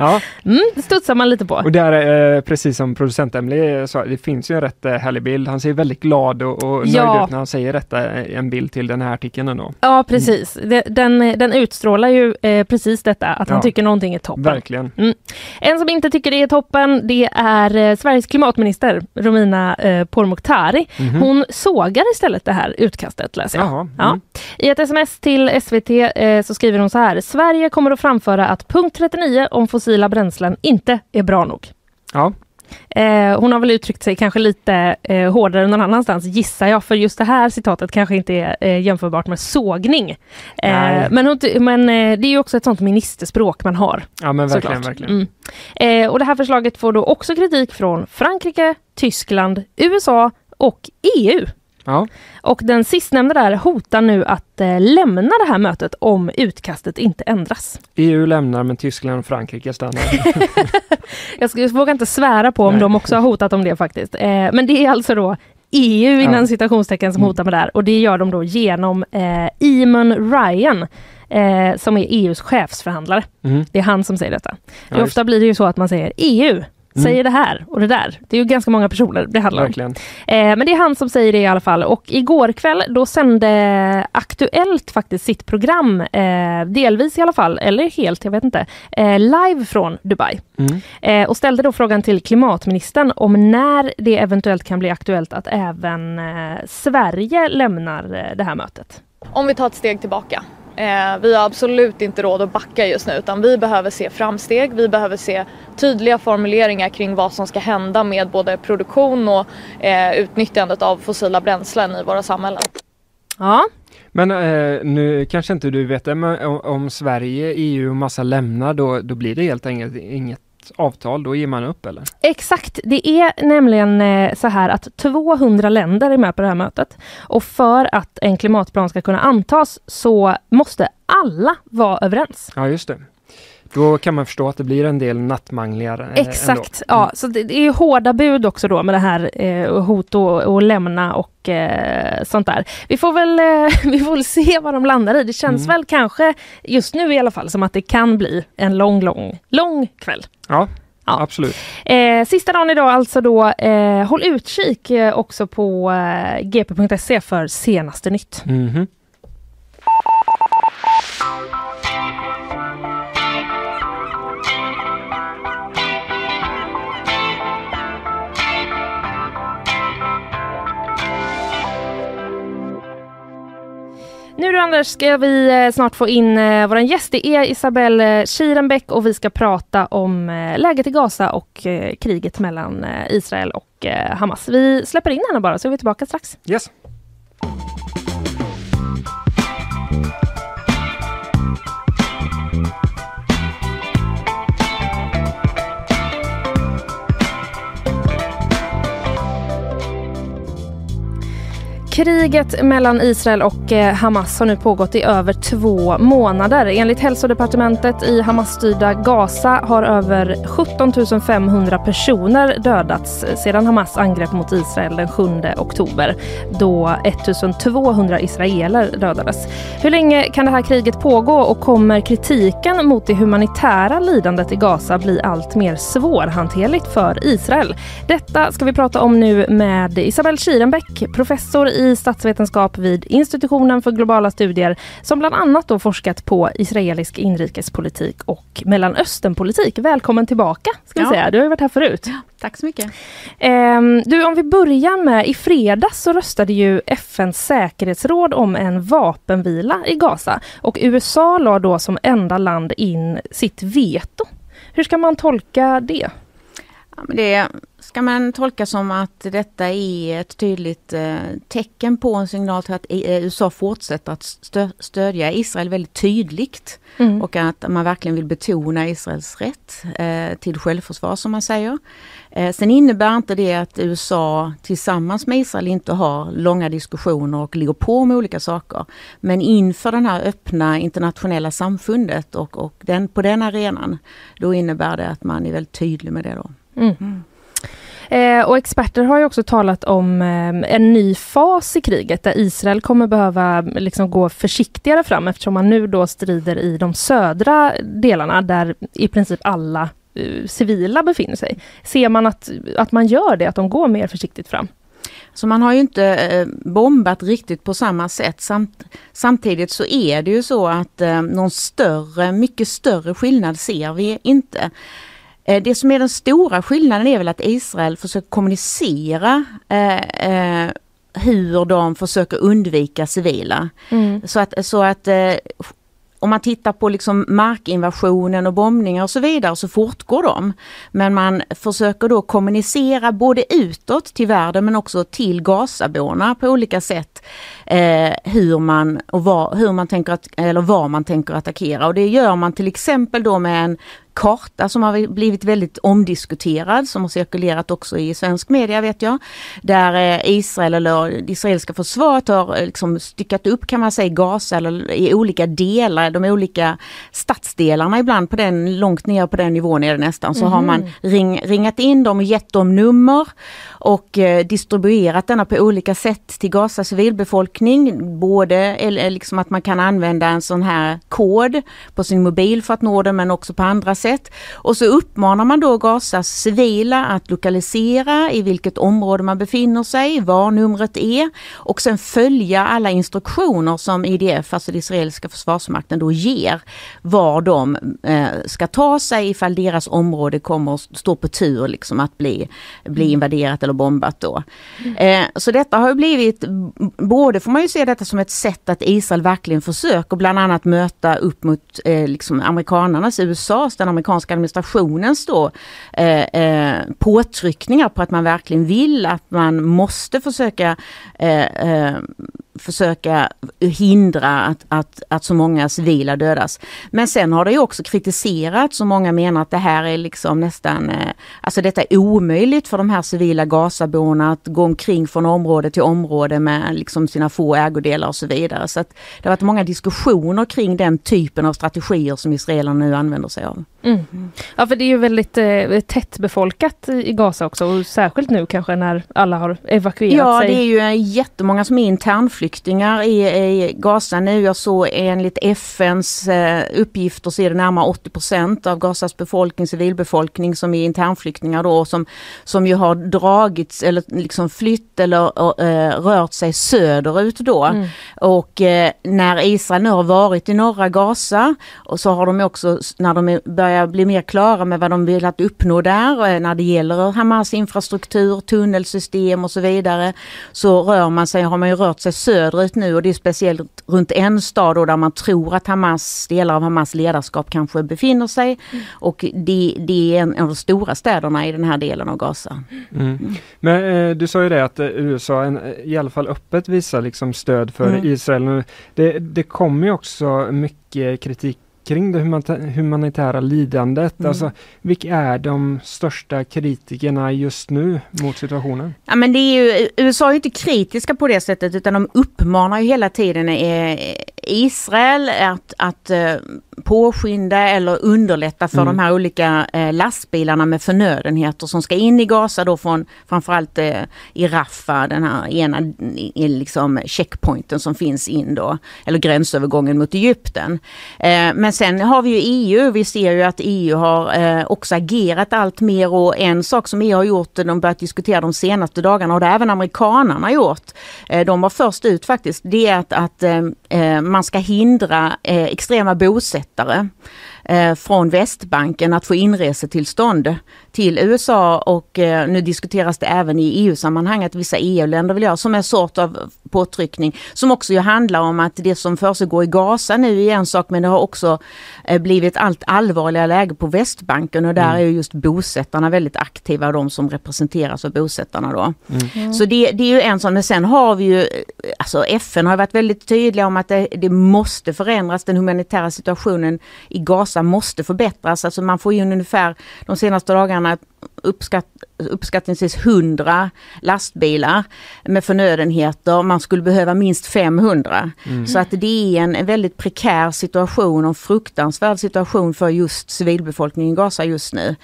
Ja, Mm, det studsar man lite på. och där, eh, precis som producent Emily sa, det finns ju en rätt eh, härlig bild. Han ser väldigt glad och, och nöjd Ja. ut när han säger detta, eh, en bild till den här artikeln ändå. Ja, precis. Det- Den, den utstrålar ju eh, precis detta, att han Ja. tycker någonting är toppen. Verkligen. En som inte tycker det är toppen, det är eh, Sveriges klimatminister Romina eh, Pourmokhtari. Mhm. Hon sågar istället det här utkastet, läser jag. Jaha. Ja. Mm. I ett sms till SVT eh, så skriver hon så här. Sverige kommer att framföra att punkt 39 om fossila bränslen inte är bra nog. Ja. Eh, hon har väl uttryckt sig kanske lite eh, hårdare någon annanstans gissar jag, för just det här citatet kanske inte är eh, jämförbart med sågning. Men hon, men det är ju också ett sånt ministerspråk man har. ja, men verkligen, såklart. verkligen. Mm. Och det här förslaget får då också kritik från Frankrike, Tyskland, USA och EU. Ja. Och den sistnämnda där hotar nu att eh, lämna det här mötet om utkastet inte ändras. EU lämnar men Tyskland och Frankrike stannar. [laughs] Jag, ska, jag vågar inte svära på om Nej. de också har hotat om det faktiskt. Eh, men det är alltså då EU innan Ja. citationstecken som Mm. hotar med det här och det gör de då genom eh, Eamon Ryan eh, som är EUs chefsförhandlare. Mm. Det är han som säger detta. Ja, ofta blir det ju så att man säger EU. Säger det här och det där. Det är ju ganska många personer det handlar om. Verkligen. Eh, men det är han som säger det i alla fall. Och igår kväll då sände Aktuellt faktiskt sitt program, eh, delvis i alla fall, eller helt, jag vet inte, eh, live från Dubai. Mm. Eh, och ställde då frågan till klimatministern om när det eventuellt kan bli aktuellt att även eh, Sverige lämnar eh, det här mötet. Om vi tar ett steg tillbaka. Eh, vi har absolut inte råd att backa just nu utan vi behöver se framsteg. Vi behöver se tydliga formuleringar kring vad som ska hända med både produktion och eh, utnyttjandet av fossila bränslen i våra samhällen. Ja, Men eh, nu kanske inte du vet det, men om, om Sverige, EU och massa lämnar då, då blir det helt enkelt inget avtal, då ger man upp eller? Exakt, det är nämligen eh, så här att 200 länder är med på det här mötet. Och för att en klimatplan ska kunna antas så måste alla vara överens. Ja just det. Då kan man förstå att det blir en del nattmanglingar. Eh, Exakt, ändå. ja. Så det, det är hårda bud också då med det här eh, hot och, och lämna och eh, sånt där. Vi får, väl, eh, [laughs] vi får väl se vad de landar i. Det känns Mm. väl kanske just nu i alla fall som att det kan bli en lång, lång, lång kväll. Ja, Ja. absolut. Eh, sista dagen idag alltså då, eh, håll utkik eh, också på eh, gp.se för senaste nytt. Mhm. Nu då Anders ska vi eh, snart få in eh, vår gäst. Det är Isabelle eh, Kirenbeck och vi ska prata om läget i Gaza och kriget mellan Israel och Hamas. Vi släpper in henne bara så är vi tillbaka strax. Yes. Kriget mellan Israel och eh, Hamas har nu pågått i över två månader. Enligt hälsodepartementet i Hamas-styrda Gaza har över 17 500 personer dödats eh, sedan Hamas angrepp mot Israel den 7 oktober då 1 200 israeler dödades. Hur länge kan det här kriget pågå och kommer kritiken mot det humanitära lidandet i Gaza bli allt mer svårhanterligt för Israel? Detta ska vi prata om nu med Isabelle Kirenbäck, professor i statsvetenskap vid institutionen för globala studier som bland annat då forskat på israelisk inrikespolitik och Mellanösternpolitik. Välkommen tillbaka ska vi Ja. säga. Du har ju varit här förut. Tack så mycket. Ehm, du, om vi börjar med, i fredags så röstade ju FNs säkerhetsråd om en vapenvila i Gaza och USA la då som enda land in sitt veto. Hur ska man tolka det? Det ska man tolka som att detta är ett tydligt eh, tecken på en signal till att eh, USA fortsätter att stö stödja Israel väldigt tydligt. Mm. Och att man verkligen vill betona Israels rätt eh, till självförsvar som man säger. Sen innebär inte det att USA tillsammans med Israel inte har långa diskussioner och ligger på med olika saker. Men inför det här öppna internationella samfundet och, och den, på den arenan, då innebär det att man är väldigt tydlig med det då. Mm. Mm. Eh, och experter har ju också talat om eh, en ny fas i kriget där Israel kommer behöva liksom, gå försiktigare fram eftersom man nu då strider i de södra delarna där i princip alla eh, civila befinner sig. Ser man att, att man gör det, att de går mer försiktigt fram? Så man har ju inte bombat riktigt på samma sätt. Samt, samtidigt så är det ju så att någon större, mycket större skillnad ser vi inte. Eh, det som är den stora skillnaden är väl att Israel försöker kommunicera eh, eh, hur de försöker undvika civila. Mm. Så att, så att om man tittar på liksom markinvasionen och bombningar och så vidare så fortgår de. Men man försöker då kommunicera både utåt till världen men också till Gazaborna på olika sätt. Eh, hur man och var, hur man tänker att, eller var man tänker attackera och det gör man till exempel då med en karta som har blivit väldigt omdiskuterad, som har cirkulerat också i svensk media vet jag. Där eh, Israel eller det israeliska försvaret har eh, liksom styckat upp kan man säga Gaza eller i olika delar, de olika stadsdelarna ibland på den, långt ner på den nivån är det nästan, så mm. har man ring, ringat in dem och gett dem nummer och eh, distribuerat denna på olika sätt till Gazas civilbefolkning. Både eller, liksom att man kan använda en sån här kod på sin mobil för att nå den men också på andra sätt. Och så uppmanar man då Gazas civila att lokalisera i vilket område man befinner sig, var numret är och sen följa alla instruktioner som IDF, alltså den israeliska försvarsmakten, då ger var de eh, ska ta sig ifall deras område kommer att stå på tur liksom att bli, bli mm. invaderat eller bombat då. Eh, så detta har blivit, både får man ju se detta som ett sätt att Israel verkligen försöker bland annat möta upp mot eh, liksom amerikanarnas, USAs, den amerikanska administrationens då eh, eh, påtryckningar på att man verkligen vill att man måste försöka eh, eh försöka hindra att, att, att så många civila dödas. Men sen har det ju också kritiserats och många menar att det här är liksom nästan, eh, alltså detta är omöjligt för de här civila Gazaborna att gå omkring från område till område med liksom sina få ägodelar och så vidare. Så att det har varit många diskussioner kring den typen av strategier som israelerna nu använder sig av. Mm. Ja för det är ju väldigt eh, tätt befolkat i Gaza också och särskilt nu kanske när alla har evakuerat ja, sig. Ja det är ju jättemånga som är internflyktingar i, i Gaza nu. Jag såg enligt FNs eh, uppgifter så är det närmare 80% av Gazas befolkning, civilbefolkning som är internflyktingar då som, som ju har dragits eller liksom flytt eller eh, rört sig söderut då. Mm. Och eh, när Israel nu har varit i norra Gaza och så har de också när de börjar bli mer klara med vad de vill att uppnå där när det gäller Hamas infrastruktur, tunnelsystem och så vidare. Så rör man sig, har man ju rört sig söderut nu och det är speciellt runt en stad då där man tror att Hamas, delar av Hamas ledarskap kanske befinner sig. Mm. Och det, det, är en av de stora städerna i den här delen av Gaza. Mm. Mm. Men eh, du sa ju det att eh, USA en, i alla fall öppet visar liksom stöd för mm. Israel. Det, det kommer ju också mycket kritik kring det humanitära lidandet. Mm. Alltså, vilka är de största kritikerna just nu mot situationen? Ja, men det är ju, USA är inte kritiska på det sättet utan de uppmanar ju hela tiden eh, Israel att, att eh, påskynda eller underlätta för mm. de här olika eh, lastbilarna med förnödenheter som ska in i Gaza då från framförallt eh, i Rafah, den här ena liksom checkpointen som finns in då, eller gränsövergången mot Egypten. Men sen har vi ju EU, vi ser ju att EU har också agerat allt mer och en sak som EU har gjort, de börjat diskutera de senaste dagarna och det har även amerikanerna gjort, de var först ut faktiskt, det är att, att man ska hindra eh, extrema bosättare eh, från Västbanken att få inresetillstånd till USA och eh, nu diskuteras det även i EU-sammanhang att vissa EU-länder vill göra som en sort av påtryckning som också ju handlar om att det som försiggår i Gaza nu är en sak men det har också eh, blivit allt allvarligare läge på Västbanken och där Mm. är ju just bosättarna väldigt aktiva, de som representeras av bosättarna då. Mm. Så det, det är ju en sån, men sen har vi ju, alltså FN har varit väldigt tydliga om att det, det måste förändras, den humanitära situationen i Gaza måste förbättras. Alltså man får ju ungefär de senaste dagarna uppskatt, uppskattningsvis 100 lastbilar med förnödenheter. Man skulle behöva minst 500. Mm. Så att det är en, väldigt prekär situation och fruktansvärd situation för just civilbefolkningen i Gaza just nu.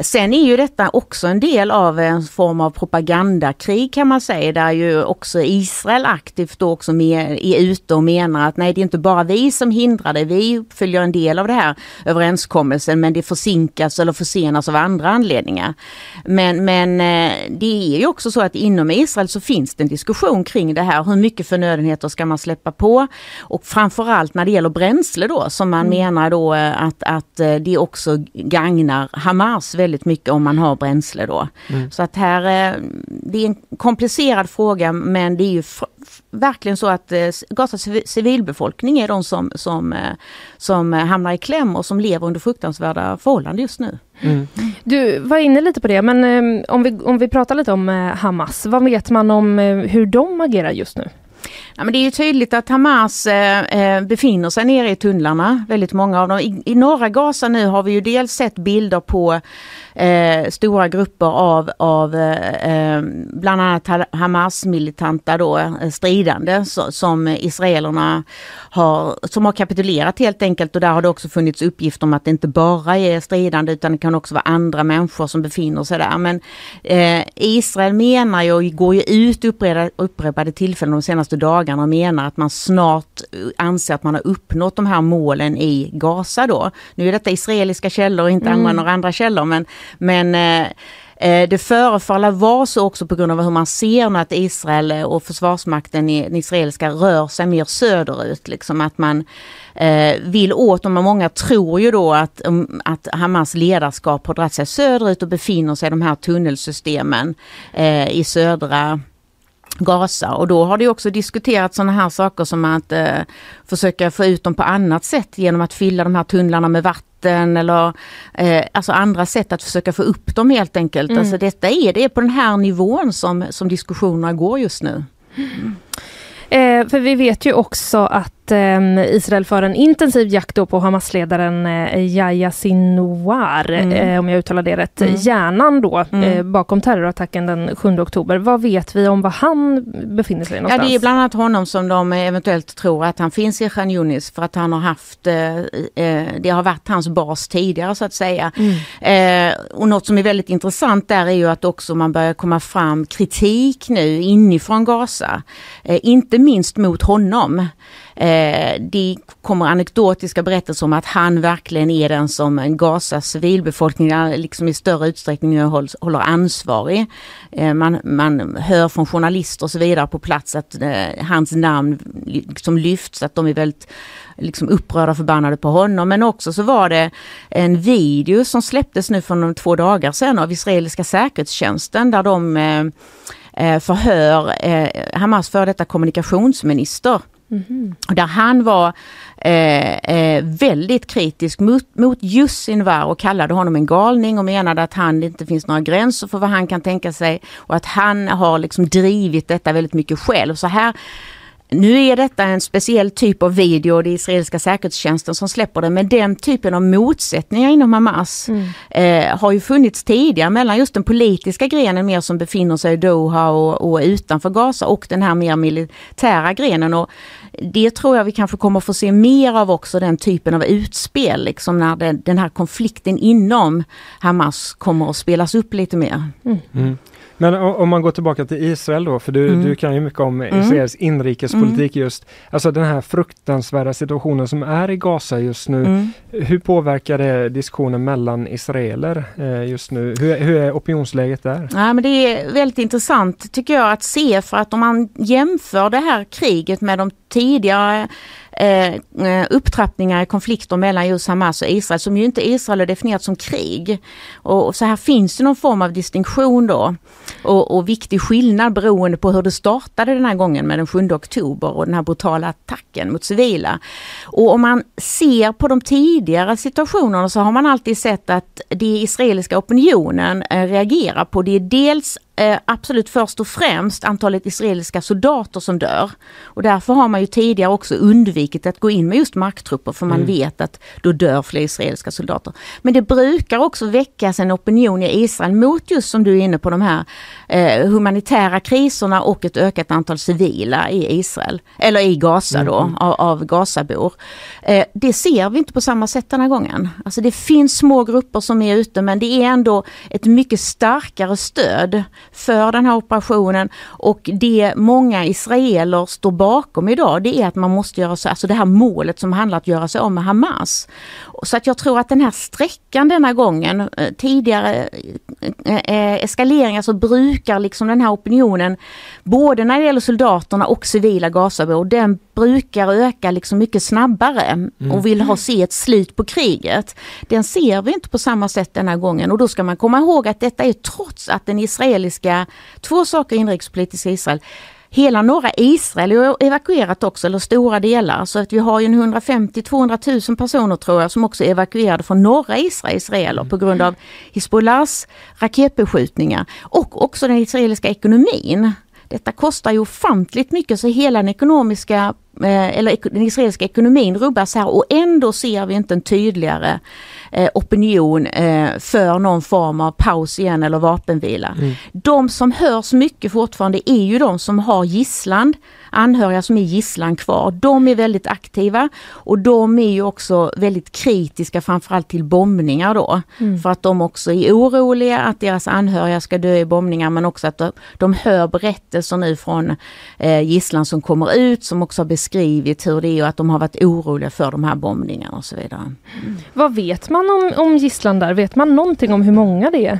Sen är ju detta också en del av en form av propagandakrig kan man säga, där ju också Israel aktivt då också med, är ute och menar att nej det är inte bara vi som hindrar det, vi uppfyller en del av det här överenskommelsen men det försinkas eller försenas av andra anledningar. Men, men eh, det är ju också så att inom Israel så finns det en diskussion kring det här. Hur mycket förnödenheter ska man släppa på? Och framförallt när det gäller bränsle då som man menar då eh, att, att eh, det också gagnar Hamas väldigt mycket om man har bränsle då. Så att här, det är en komplicerad fråga men det är ju verkligen så att eh, Gazas civi- civilbefolkning är de som, som, eh, som eh, hamnar i kläm och som lever under fruktansvärda förhållanden just nu. Mm. Du var inne lite på det, men eh, om, vi, om vi pratar lite om eh, Hamas, vad vet man om eh, hur de agerar just nu? Ja, men det är ju tydligt att Hamas eh, befinner sig nere i tunnlarna, väldigt många av dem. I, I norra Gaza nu har vi ju dels sett bilder på eh, stora grupper av, av eh, eh, bland annat Ha- Hamas-militanta då, eh, stridande så, som israelerna har, som har kapitulerat helt enkelt och där har det också funnits uppgifter om att det inte bara är stridande utan det kan också vara andra människor som befinner sig där. Men eh, Israel menar ju och går ju ut upprepade, upprepade tillfällen de senaste dagarna och menar att man snart eh, anser att man har uppnått de här målen i Gaza då. Nu är detta israeliska källor och inte andra, några andra källor men, men eh, eh, Det förefaller vara så också på grund av hur man ser nu att Israel eh, och försvarsmakten, i- den israeliska, rör sig mer söderut. Liksom att man eh, vill åt, och många tror ju då att, att Hamas ledarskap har dragit sig söderut och befinner sig i de här tunnelsystemen eh, i södra Gaza och då har det också diskuterats sådana här saker som att eh, försöka få ut dem på annat sätt genom att fylla de här tunnlarna med vatten eller eh, alltså andra sätt att försöka få upp dem helt enkelt. Alltså detta är det är på den här nivån som, som diskussionerna går just nu. Eh, för vi vet ju också att eh, Israel för en intensiv jakt då på Hamas-ledaren eh, Yahya Sinwar, Mm. eh, om jag uttalar det rätt, Mm. hjärnan då Mm. eh, bakom terrorattacken den 7 oktober. Vad vet vi om var han befinner sig Ja, någonstans? det är bland annat honom som de eventuellt tror att han finns i Khan Yunis för att han har haft, det har varit hans bas tidigare så att säga. Eh, och något som är väldigt intressant där är ju att också man börjar komma fram kritik nu inifrån Gaza. Inte minst mot honom. Eh, det kommer anekdotiska berättelser om att han verkligen är den som Gazas civilbefolkning liksom i större utsträckning hålls, håller ansvarig. Eh, man, man hör från journalister och så vidare på plats att eh, hans namn liksom lyfts, att de är väldigt liksom upprörda och förbannade på honom. Men också så var det en video som släpptes nu för två dagar sedan av israeliska säkerhetstjänsten där de eh, eh förhör eh, Hamas före detta kommunikationsminister. Och Där han var eh, eh, väldigt kritisk mot, mot just Sinwar och kallade honom en galning och menade att han inte finns några gränser för vad han kan tänka sig och att han har liksom drivit detta väldigt mycket själv. Så här nu är detta en speciell typ av video och det är israeliska säkerhetstjänsten som släpper det. Men den typen av motsättningar inom Hamas eh, har ju funnits tidigare mellan just den politiska grenen mer som befinner sig i Doha och, och utanför Gaza och den här mer militära grenen. Och det tror jag vi kanske kommer få se mer av också, den typen av utspel, liksom när den, den här konflikten inom Hamas kommer att spelas upp lite mer. Mm. Men om man går tillbaka till Israel då, för du, Mm. du kan ju mycket om Israels inrikespolitik just. Alltså den här fruktansvärda situationen som är i Gaza just nu. Mm. Hur påverkar det diskussionen mellan israeler eh, just nu? Hur, är- hur är opinionsläget där? Ja, men det är väldigt intressant tycker jag att se för att om man jämför det här kriget med de tidigare Eh, eh, upptrappningar i konflikter mellan just Hamas och Israel som ju inte Israel har definierat som krig. Och, så här finns det någon form av distinktion då och, och viktig skillnad beroende på hur det startade den här gången med den 7 oktober och den här brutala attacken mot civila. Och om man ser på de tidigare situationerna så har man alltid sett att det israeliska opinionen eh, reagerar på det är dels eh, absolut först och främst antalet israeliska soldater som dör. Och därför har man ju tidigare också undvikit att gå in med just marktrupper för man mm. vet att då dör fler israeliska soldater. Men det brukar också väckas en opinion i Israel mot just som du är inne på de här eh, humanitära kriserna och ett ökat antal civila i Israel, eller i Gaza då, mm. av, av Gazabor. Eh, det ser vi inte på samma sätt den här gången. Alltså det finns små grupper som är ute men det är ändå ett mycket starkare stöd för den här operationen och det många israeler står bakom idag det är att man måste göra så, alltså det här målet som handlar om att göra sig av med Hamas. Så att jag tror att den här sträckan denna gången, eh, tidigare eh, eh, eskaleringar så brukar liksom den här opinionen, både när det gäller soldaterna och civila Gazabor, den brukar öka liksom mycket snabbare mm. och vill ha se ett slut på kriget. Den ser vi inte på samma sätt denna gången och då ska man komma ihåg att detta är trots att den israeliska, två saker inrikespolitiska Israel, Hela norra Israel är evakuerat också, eller stora delar. Så att vi har ju 150-200 000 personer tror jag som också är evakuerade från norra Israel, israeler på grund av Hizbollahs raketbeskjutningar. Och också den israeliska ekonomin. Detta kostar ju ofantligt mycket så hela den ekonomiska eh, eller den israeliska ekonomin rubbas här och ändå ser vi inte en tydligare opinion eh, för någon form av paus igen eller vapenvila. Mm. De som hörs mycket fortfarande är ju de som har gisslan anhöriga som är gisslan kvar. De är väldigt aktiva och de är ju också väldigt kritiska framförallt till bombningar då. Mm. För att de också är oroliga att deras anhöriga ska dö i bombningar men också att de, de hör berättelser nu från eh, gisslan som kommer ut som också har beskrivit hur det är och att de har varit oroliga för de här bombningarna och så vidare. Mm. Vad vet man om, om gisslan där? Vet man någonting om hur många det är?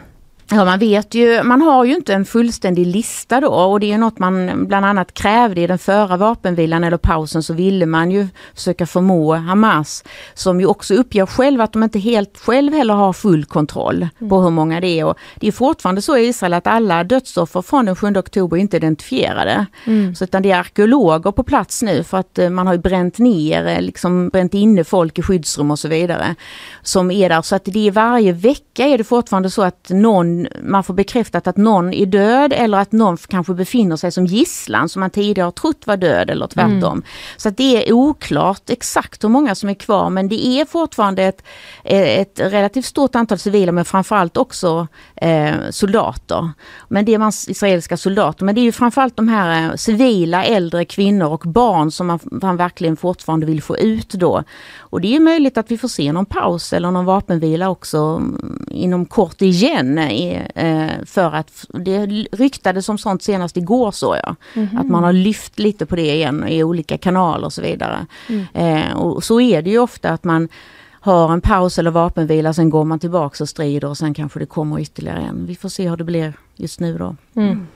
Ja, man vet ju, man har ju inte en fullständig lista då och det är något man bland annat krävde i den förra vapenvilan eller pausen så ville man ju försöka förmå Hamas som ju också uppger själv att de inte helt själv heller har full kontroll mm. på hur många det är. Och det är fortfarande så i Israel att alla dödsoffer från den 7 oktober inte är identifierade. Mm. Så utan det är arkeologer på plats nu för att eh, man har bränt ner, eh, liksom bränt inne folk i skyddsrum och så vidare. Som är där så att det är varje vecka är det fortfarande så att någon man får bekräftat att någon är död eller att någon kanske befinner sig som gisslan som man tidigare har trott var död eller tvärtom. Mm. Så det är oklart exakt hur många som är kvar men det är fortfarande ett, ett relativt stort antal civila men framförallt också eh, soldater. Men det är man israeliska soldater men det är ju framförallt de här eh, civila äldre kvinnor och barn som man, man verkligen fortfarande vill få ut då. Och det är möjligt att vi får se någon paus eller någon vapenvila också mm, inom kort igen eh, för att det ryktades som sånt senast igår så jag. Mm -hmm. Att man har lyft lite på det igen i olika kanaler och så vidare. Mm. Eh, och så är det ju ofta att man har en paus eller vapenvila, sen går man tillbaks och strider och sen kanske det kommer ytterligare en. Vi får se hur det blir just nu då. Mm. Mm.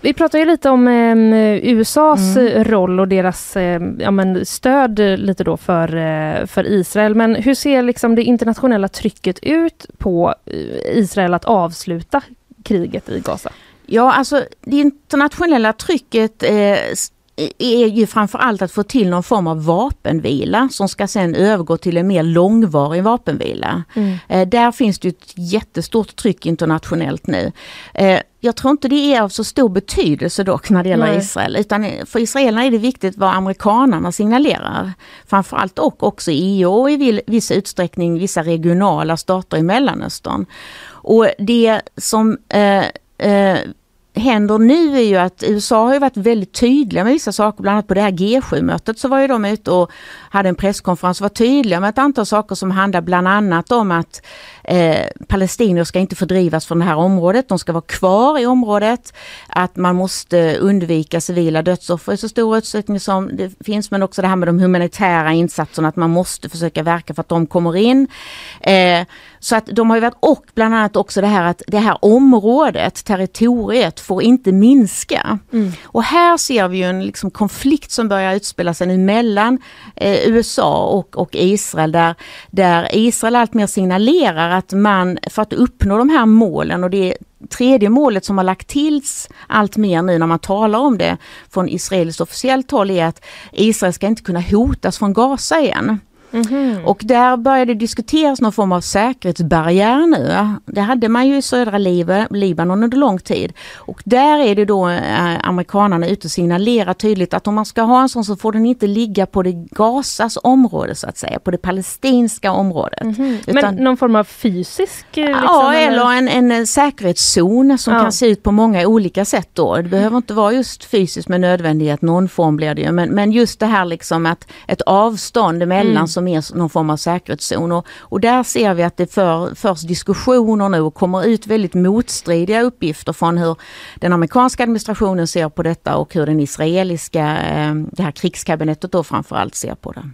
Vi pratar ju lite om eh, USAs mm. roll och deras eh, ja, men stöd lite då för, eh, för Israel. Men hur ser liksom det internationella trycket ut på eh, Israel att avsluta kriget i Gaza? Ja, alltså det internationella trycket eh, är ju framförallt att få till någon form av vapenvila som ska sen övergå till en mer långvarig vapenvila. Mm. Eh, där finns det ett jättestort tryck internationellt nu. Eh, jag tror inte det är av så stor betydelse dock när det gäller Nej. Israel, utan för israelerna är det viktigt vad amerikanarna signalerar. Framförallt och också EU och i viss utsträckning vissa regionala stater i Mellanöstern. Och det som eh, eh, händer nu är ju att USA har varit väldigt tydliga med vissa saker, bland annat på det här G7-mötet så var ju de ute och hade en presskonferens och var tydliga med ett antal saker som handlar bland annat om att eh, palestinier ska inte fördrivas från det här området, de ska vara kvar i området, att man måste undvika civila dödsoffer i så stor utsträckning som det finns, men också det här med de humanitära insatserna, att man måste försöka verka för att de kommer in. Eh, så att de har varit, och bland annat också det här att det här området, territoriet, får inte minska. Mm. Och här ser vi ju en liksom konflikt som börjar utspela sig nu mellan eh, USA och, och Israel där, där Israel alltmer signalerar att man för att uppnå de här målen och det tredje målet som har lagt tills allt mer nu när man talar om det från israeliskt officiellt håll är att Israel ska inte kunna hotas från Gaza igen. Mhm. Och där började diskuteras någon form av säkerhetsbarriär nu. Det hade man ju i södra Liba- Libanon under lång tid. Och där är det då eh, amerikanerna ute och signalerar tydligt att om man ska ha en sån så får den inte ligga på det Gazas område så att säga, på det palestinska området. Mhm. Utan- Men någon form av fysisk? eh, Liksom, Ja, eller en, en eh, säkerhetszon som Ja. kan se ut på många olika sätt då. Det behöver inte vara just fysiskt med nödvändighet, någon form blir det ju. Men, men just det här liksom att ett avstånd emellan Mm. som är någon form av säkerhetszon. Och, och där ser vi att det för, förs diskussioner nu och kommer ut väldigt motstridiga uppgifter från hur den amerikanska administrationen ser på detta och hur den israeliska, eh, det här krigskabinettet då framförallt ser på det.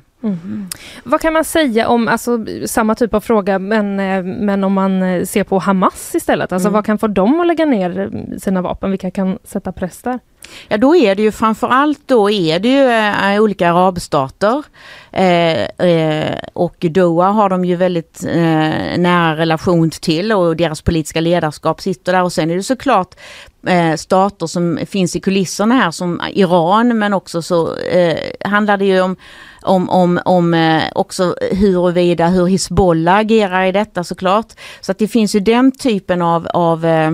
Vad kan man säga om, alltså samma typ av fråga, men, eh, men om man eh, ser på Hamas istället? Alltså Mm. vad kan få dem att lägga ner eh, sina vapen? Vilka kan sätta press där? Ja då är det ju framförallt då är det ju eh, olika arabstater. Eh, eh, och Doha har de ju väldigt eh, nära relation till och deras politiska ledarskap sitter där och sen är det såklart stater som finns i kulisserna här som Iran men också så handlar det ju om om, om, om eh, också huruvida hur Hizbollah agerar i detta såklart. Så att det finns ju den typen av, av eh,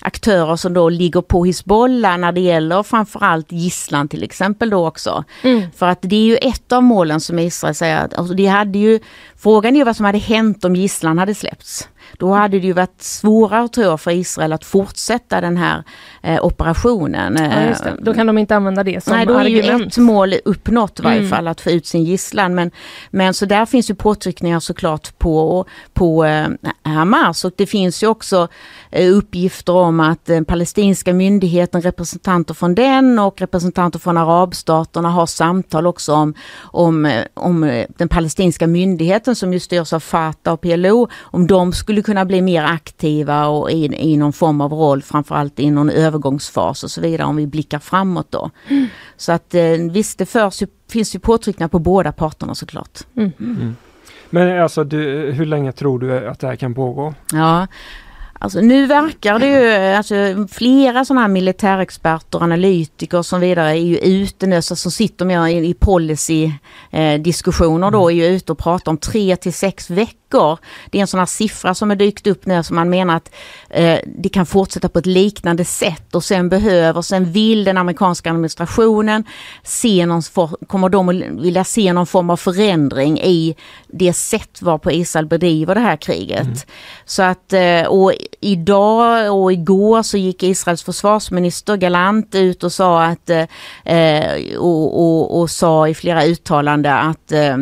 aktörer som då ligger på Hizbollah när det gäller framförallt gisslan till exempel då också. För att det är ju ett av målen som Israel säger alltså det hade ju, frågan är vad som hade hänt om gisslan hade släppts. Då hade det ju varit svårare tror jag för Israel att fortsätta den här eh, operationen. Ja, det. Då kan de inte använda det som Nej, då är ju argument. ett mål uppnått i varje Mm. fall, att få ut sin gisslan. Men, men så där finns ju påtryckningar såklart på, på eh, Hamas och det finns ju också eh, uppgifter om att den palestinska myndigheten, representanter från den och representanter från arabstaterna har samtal också om, om, eh, om eh, den palestinska myndigheten som ju styrs av Fatah och PLO, om de skulle kunna bli mer aktiva och i, i någon form av roll, framförallt i någon övergångsfas och så vidare om vi blickar framåt då. Så att eh, visst, det förs finns ju påtryckningar på båda parterna såklart. Men alltså, du, hur länge tror du att det här kan pågå? Ja, alltså nu verkar det ju, alltså flera sådana här militärexperter, analytiker och så vidare är ju ute nu, alltså, som sitter med i, i eh, då, är ju ute och pratar om tre till sex veckor. Det är en sån här siffra som har dykt upp nu som man menar att eh, det kan fortsätta på ett liknande sätt och sen behöver, sen vill den amerikanska administrationen se någon, for, kommer de att vilja se någon form av förändring i det sätt varpå Israel bedriver det här kriget. Så att, eh, och idag och igår så gick Israels försvarsminister galant ut och sa att, eh, och, och, och sa i flera uttalanden att eh,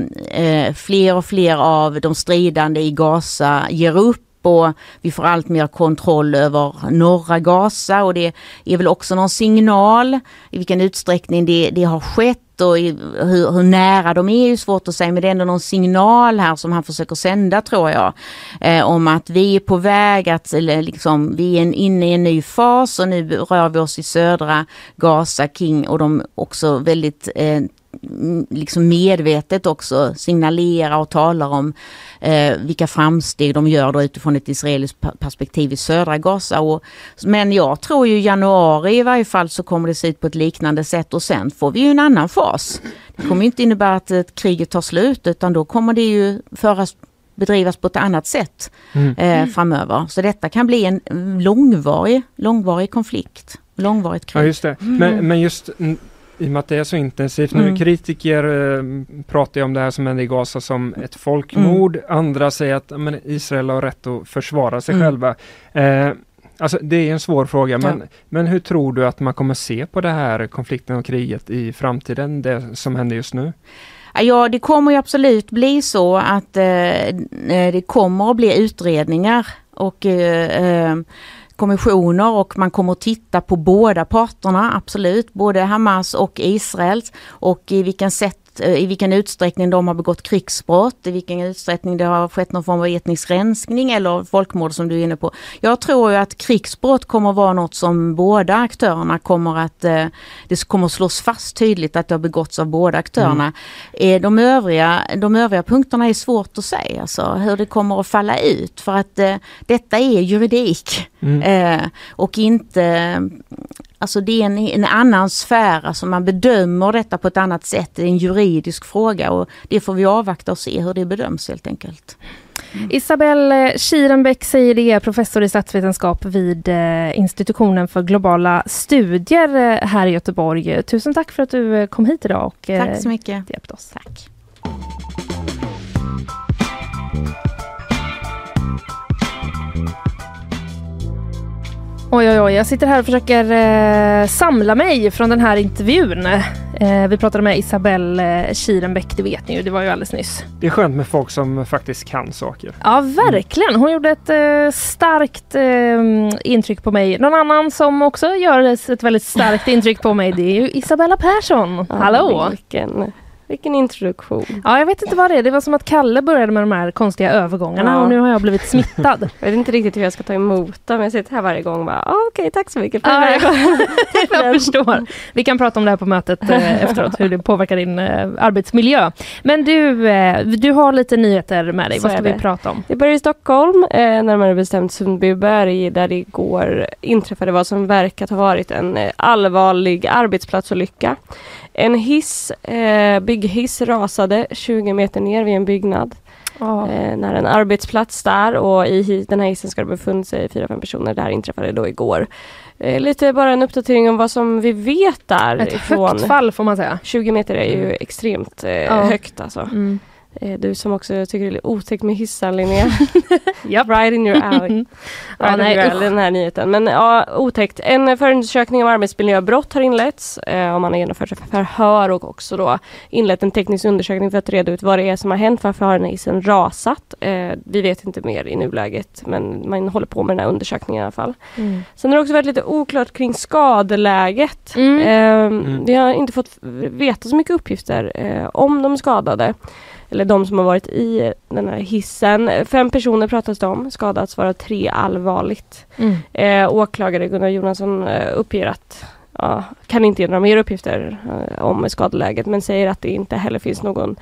eh, fler och fler av de stridande i Gaza ger upp och vi får allt mer kontroll över norra Gaza och det är väl också någon signal i vilken utsträckning det, det har skett och i, hur, hur nära de är är svårt att säga men det är ändå någon signal här som han försöker sända tror jag. Eh, om att vi är på väg att, eller liksom, vi är en, inne i en ny fas och nu rör vi oss i södra Gaza, King och de också väldigt eh, liksom medvetet också signalerar och talar om eh, vilka framsteg de gör då utifrån ett israeliskt perspektiv i södra Gaza. Och, men jag tror ju januari i varje fall så kommer det se ut på ett liknande sätt och sen får vi ju en annan fas. Det kommer inte innebära att eh, kriget tar slut utan då kommer det ju föras bedrivas på ett annat sätt Mm. eh, framöver. Så detta kan bli en långvarig, långvarig konflikt, långvarigt krig. Ja, just det. Men, men just mm, i och med att det är så intensivt nu. Mm. Kritiker eh, pratar ju om det här som händer i Gaza som ett folkmord. Mm. Andra säger att men Israel har rätt att försvara sig Mm. själva. Eh, alltså det är en svår fråga men, Ja. men hur tror du att man kommer se på det här konflikten och kriget i framtiden, det som händer just nu? Ja, det kommer ju absolut bli så att eh, eh, det kommer att bli utredningar och eh, eh, kommissioner och man kommer att titta på båda parterna, absolut, både Hamas och Israels. Och i vilken sätt eh, i vilken utsträckning de har begått krigsbrott, i vilken utsträckning det har skett någon form av etnisk rensning eller folkmord som du är inne på. Jag tror ju att krigsbrott kommer att vara något som båda aktörerna kommer att, eh, det kommer att slås fast tydligt att det har begåtts av båda aktörerna. Mm. De, övriga, de övriga punkterna är svårt att säga, alltså, hur det kommer att falla ut för att detta är juridik. Mm. och inte Alltså det är en, en annan sfär, alltså man bedömer detta på ett annat sätt. Det är en juridisk fråga och det får vi avvakta och se hur det bedöms helt enkelt. Mm. Isabelle Kirenbäck säger det, professor i statsvetenskap vid eh, institutionen för globala studier eh, här i Göteborg. Tusen tack för att du eh, kom hit idag och tack så mycket. hjälpte oss. Tack. Oj, oj, oj. Jag sitter här och försöker eh, samla mig från den här intervjun. Eh, vi pratade med Isabelle eh, Kirenbäck, det vet ni ju. Det var ju alldeles nyss. Det är skönt med folk som faktiskt kan saker. Ja, verkligen. Hon gjorde ett eh, starkt eh, intryck på mig. Någon annan som också gör ett väldigt starkt intryck på mig, det är ju Isabella Persson. Ja, Hallå! Vilken vilken introduktion. Ja, jag vet inte vad det är. Det var som att Kalle började med de här konstiga övergångarna ja. och nu har jag blivit smittad. [laughs] jag vet inte riktigt hur jag ska ta emot dem. Jag sitter här varje gång och bara, ah, okej, okay, tack så mycket för ja, [laughs] jag förstår. Vi kan prata om det här på mötet eh, [laughs] efteråt, hur det påverkar din eh, arbetsmiljö. Men du, eh, du har lite nyheter med dig. Så vad ska vi prata om? Vi börjar i Stockholm, eh, närmare bestämt Sundbyberg, där det igår inträffade vad som verkat ha varit en eh, allvarlig arbetsplatsolycka. En hiss, eh, bygghiss rasade 20 meter ner vid en byggnad. Oh. Eh, när en arbetsplats där och i den här hissen ska det befunnit sig fyra, fem personer. Det här inträffade då igår. Eh, lite bara en uppdatering om vad som vi vet där. Ett högt fall får man säga. 20 meter är ju mm. extremt eh, oh. högt alltså. Mm. Eh, du som också tycker det är otäckt med hissar Linnea. [laughs] yep. Right in your alley. right ja, nej, your alley, den här nyheten. Men ja, otäckt. En förundersökning om arbetsmiljöbrott har inletts. Eh, och man har genomfört förhör och också då inlett en teknisk undersökning för att reda ut vad det är som har hänt. Varför har den hissen rasat? Eh, vi vet inte mer i nuläget men man håller på med den här undersökningen i alla fall. Mm. Sen har det också varit lite oklart kring skadeläget. Mm. Eh, mm. Vi har inte fått veta så mycket uppgifter eh, om de skadade eller de som har varit i den här hissen. Fem personer pratas det om, skadats varav tre allvarligt. Mm. Eh, åklagare Gunnar Jonasson eh, uppger att ja, kan inte ge några mer uppgifter eh, om skadeläget men säger att det inte heller finns någon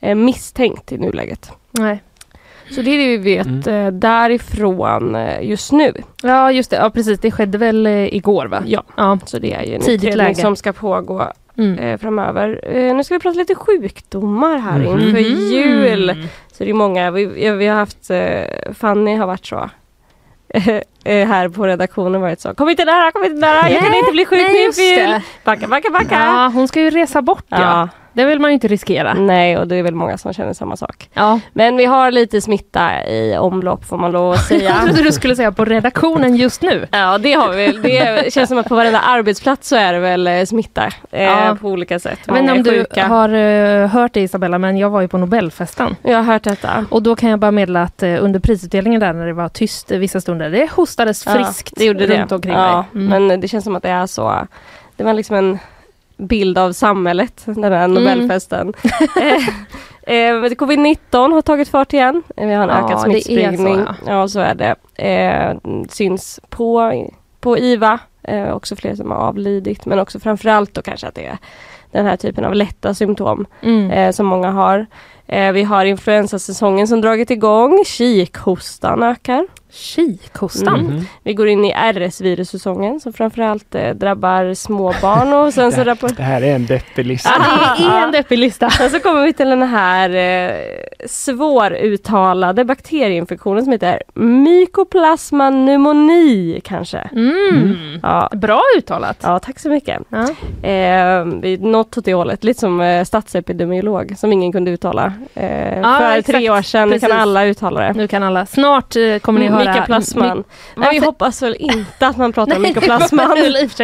eh, misstänkt i nuläget. Nej. Så det är det vi vet mm. Eh, därifrån eh, just nu. Ja just det, ja precis det skedde väl eh, igår va? Ja, ja. så det är ju en Tidigt utredning läge. som ska pågå mm. eh, framöver. Eh, nu ska vi prata lite sjukdomar här mm. inför mm. jul. Så det är många, vi, vi har haft, eh, Fanny har varit så eh, här på redaktionen varit så, kom inte nära, kom inte nära, jag kan inte bli sjuk nu för jul. Backa, backa, backa. Ja, hon ska ju resa bort ja. ja. Det vill man ju inte riskera. Nej, och det är väl många som känner samma sak. Ja. Men vi har lite smitta i omlopp får man lov att [laughs] säga. jag trodde du skulle säga på redaktionen just nu. Ja, det har vi. Det känns som att på varenda arbetsplats så är det väl eh, smitta eh, ja. på olika sätt. Inte om du har uh, hört det Isabella, men jag var ju på Nobelfesten. Jag har hört detta. Och då kan jag bara meddela att under prisutdelningen där när det var tyst vissa stunder, det hostades friskt ja, det gjorde runt det. omkring ja, mig. Mm. Men det känns som att det är så. Det var liksom en bild av samhället, den här mm. Nobelfesten. Mm. [laughs] eh, Covid-19 har tagit fart igen. Vi har en ja, ökad smittspridning. Så, ja. ja. så är det. Eh, syns på, på IVA, eh, också fler som har avlidit men också framförallt då kanske att det är den här typen av lätta symptom mm. eh, som många har. Eh, vi har influensasäsongen som dragit igång, kikhostan ökar. Kikhostan? Mm. Vi går in i RS-virussäsongen som framförallt eh, drabbar småbarn och sen så rapport... Det här är en deppig lista. Ja, det är en deppig lista. [laughs] Sen så kommer vi till den här eh, svåruttalade bakterieinfektionen som heter Mycoplasma pneumoni kanske. Mm. Mm. Ja. Bra uttalat. Ja, tack så mycket. Ja. Eh, något åt det hållet, lite som eh, statsepidemiolog som ingen kunde uttala. Eh, ja, för exakt. tre år sedan, nu kan alla uttala det. Nu kan alla. Snart eh, kommer ni höra Mykoplasman. Nej, vi hoppas väl inte att man pratar [laughs] om mykoplasman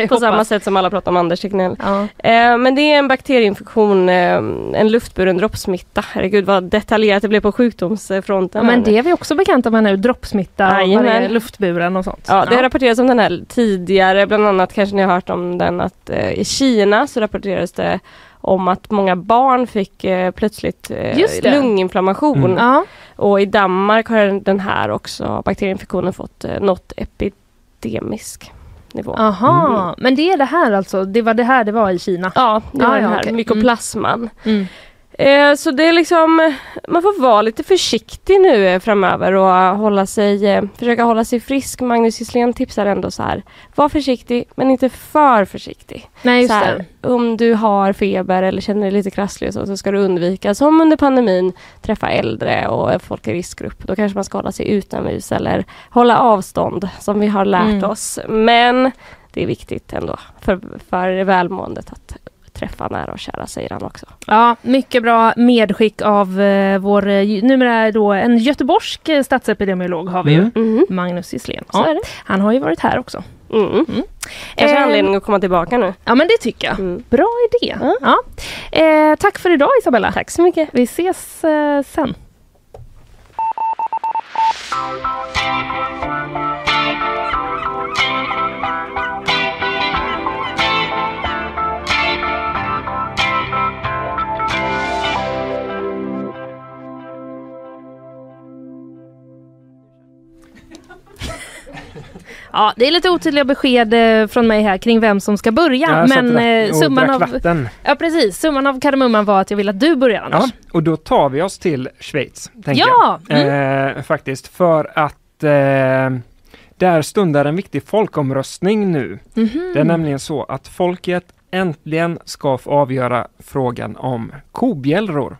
på samma sätt som alla pratar om Anders Tegnell. Ja. Eh, men det är en bakterieinfektion, eh, en luftburen droppsmitta. Herregud vad detaljerat det blev på sjukdomsfronten. Ja, men det är vi också bekanta med nu, droppsmitta och luftburen och sånt. Ja, det har rapporterats om den här tidigare, bland annat kanske ni har hört om den att eh, i Kina så rapporterades det om att många barn fick eh, plötsligt eh, lunginflammation. Mm. Ja. Och i Danmark har den här också bakterieinfektionen fått eh, nått epidemisk nivå. Aha, Mm. men det är det här alltså, det var det här det var i Kina? Ja, det Ah, var den ja, här okej. mykoplasman. Mm. Eh, så det är liksom, man får vara lite försiktig nu eh, framöver och eh, hålla sig, eh, försöka hålla sig frisk. Magnus Gisslén tipsar ändå så här, var försiktig men inte för försiktig. Nej just så här, om du har feber eller känner dig lite krasslig och så, så ska du undvika, som under pandemin, träffa äldre och folk i riskgrupp. Då kanske man ska hålla sig utomhus eller hålla avstånd som vi har lärt Mm. oss. Men det är viktigt ändå för, för välmåendet att träffa nära och kära, säger han också. Ja, mycket bra medskick av eh, vår, eh, numera då en göteborgsk eh, statsepidemiolog har vi ju. Mm. Mm. Magnus Gisslén. Ja, han har ju varit här också. Mm. Kanske Eh, anledning att komma tillbaka nu. Ja men det tycker jag. Mm. Bra idé. Ja. Ja. Eh, tack för idag Isabella. Tack så mycket. Vi ses eh, sen. Ja, det är lite otydliga besked eh, från mig här kring vem som ska börja. Satt men eh, och summan drack av, vatten. ja, precis, summan av kardemumman var att jag vill att du börjar Anders. Ja, och då tar vi oss till Schweiz. Tänker Ja, jag. mm. Eh, faktiskt, för att eh, där stundar en viktig folkomröstning nu. Mhm. Det är nämligen så att folket äntligen ska få avgöra frågan om kobjällror.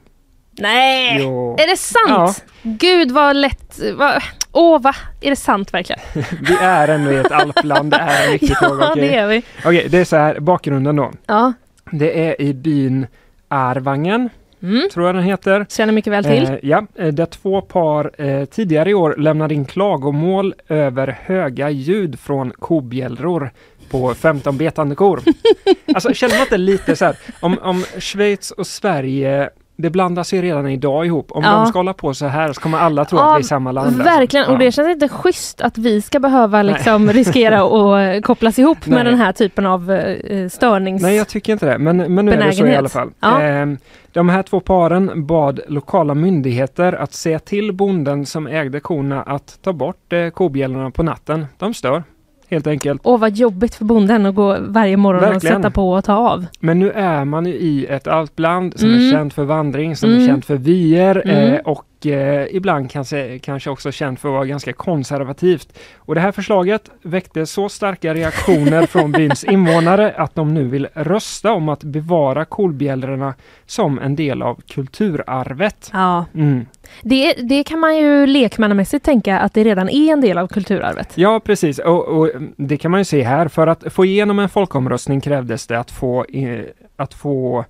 Nej! Jo, Är det sant? Gud vad lätt. Vad, åh va? Är det sant verkligen? [laughs] vi är ändå i ett alpland, det är en [laughs] fråga. ja okej? det är vi. Okej, det är så här, bakgrunden då. Ja. Det är i byn Arvangen, Mm. tror jag den heter. Känner mycket väl till. Eh, ja, eh, där två par eh, tidigare i år lämnade in klagomål över höga ljud från kobjällror på 15 betande kor. [laughs] alltså känner man inte lite så här, om, om Schweiz och Sverige det blandas ju redan idag ihop. Om Ja. de ska hålla på så här så kommer alla tro Ja, att vi är samma land. alltså. Verkligen, och det känns inte schysst att vi ska behöva liksom [laughs] riskera att eh, kopplas ihop Nej. med den här typen av eh, störnings... Nej, jag tycker inte det. Men, men nu är det så i alla fall. Ehm, de här två paren bad lokala myndigheter att säga till bonden som ägde korna att ta bort eh, kobjällorna på natten. De stör, helt enkelt. Åh vad jobbigt för bonden att gå varje morgon Verkligen. och sätta på och ta av. Men nu är man ju i ett alpland som Mm. är känt för vandring, som Mm. är känt för vyer Mm. eh, och eh, ibland kanske, kanske också känt för att vara ganska konservativt. Och det här förslaget väckte så starka reaktioner [laughs] från byns invånare att de nu vill rösta om att bevara kolbjällrorna som en del av kulturarvet. Ja, Mm det, det kan man ju lekmannamässigt tänka att det redan är en del av kulturarvet. Ja, precis. Och, och det kan man ju se här. För att få igenom en folkomröstning krävdes det att få, eh, att få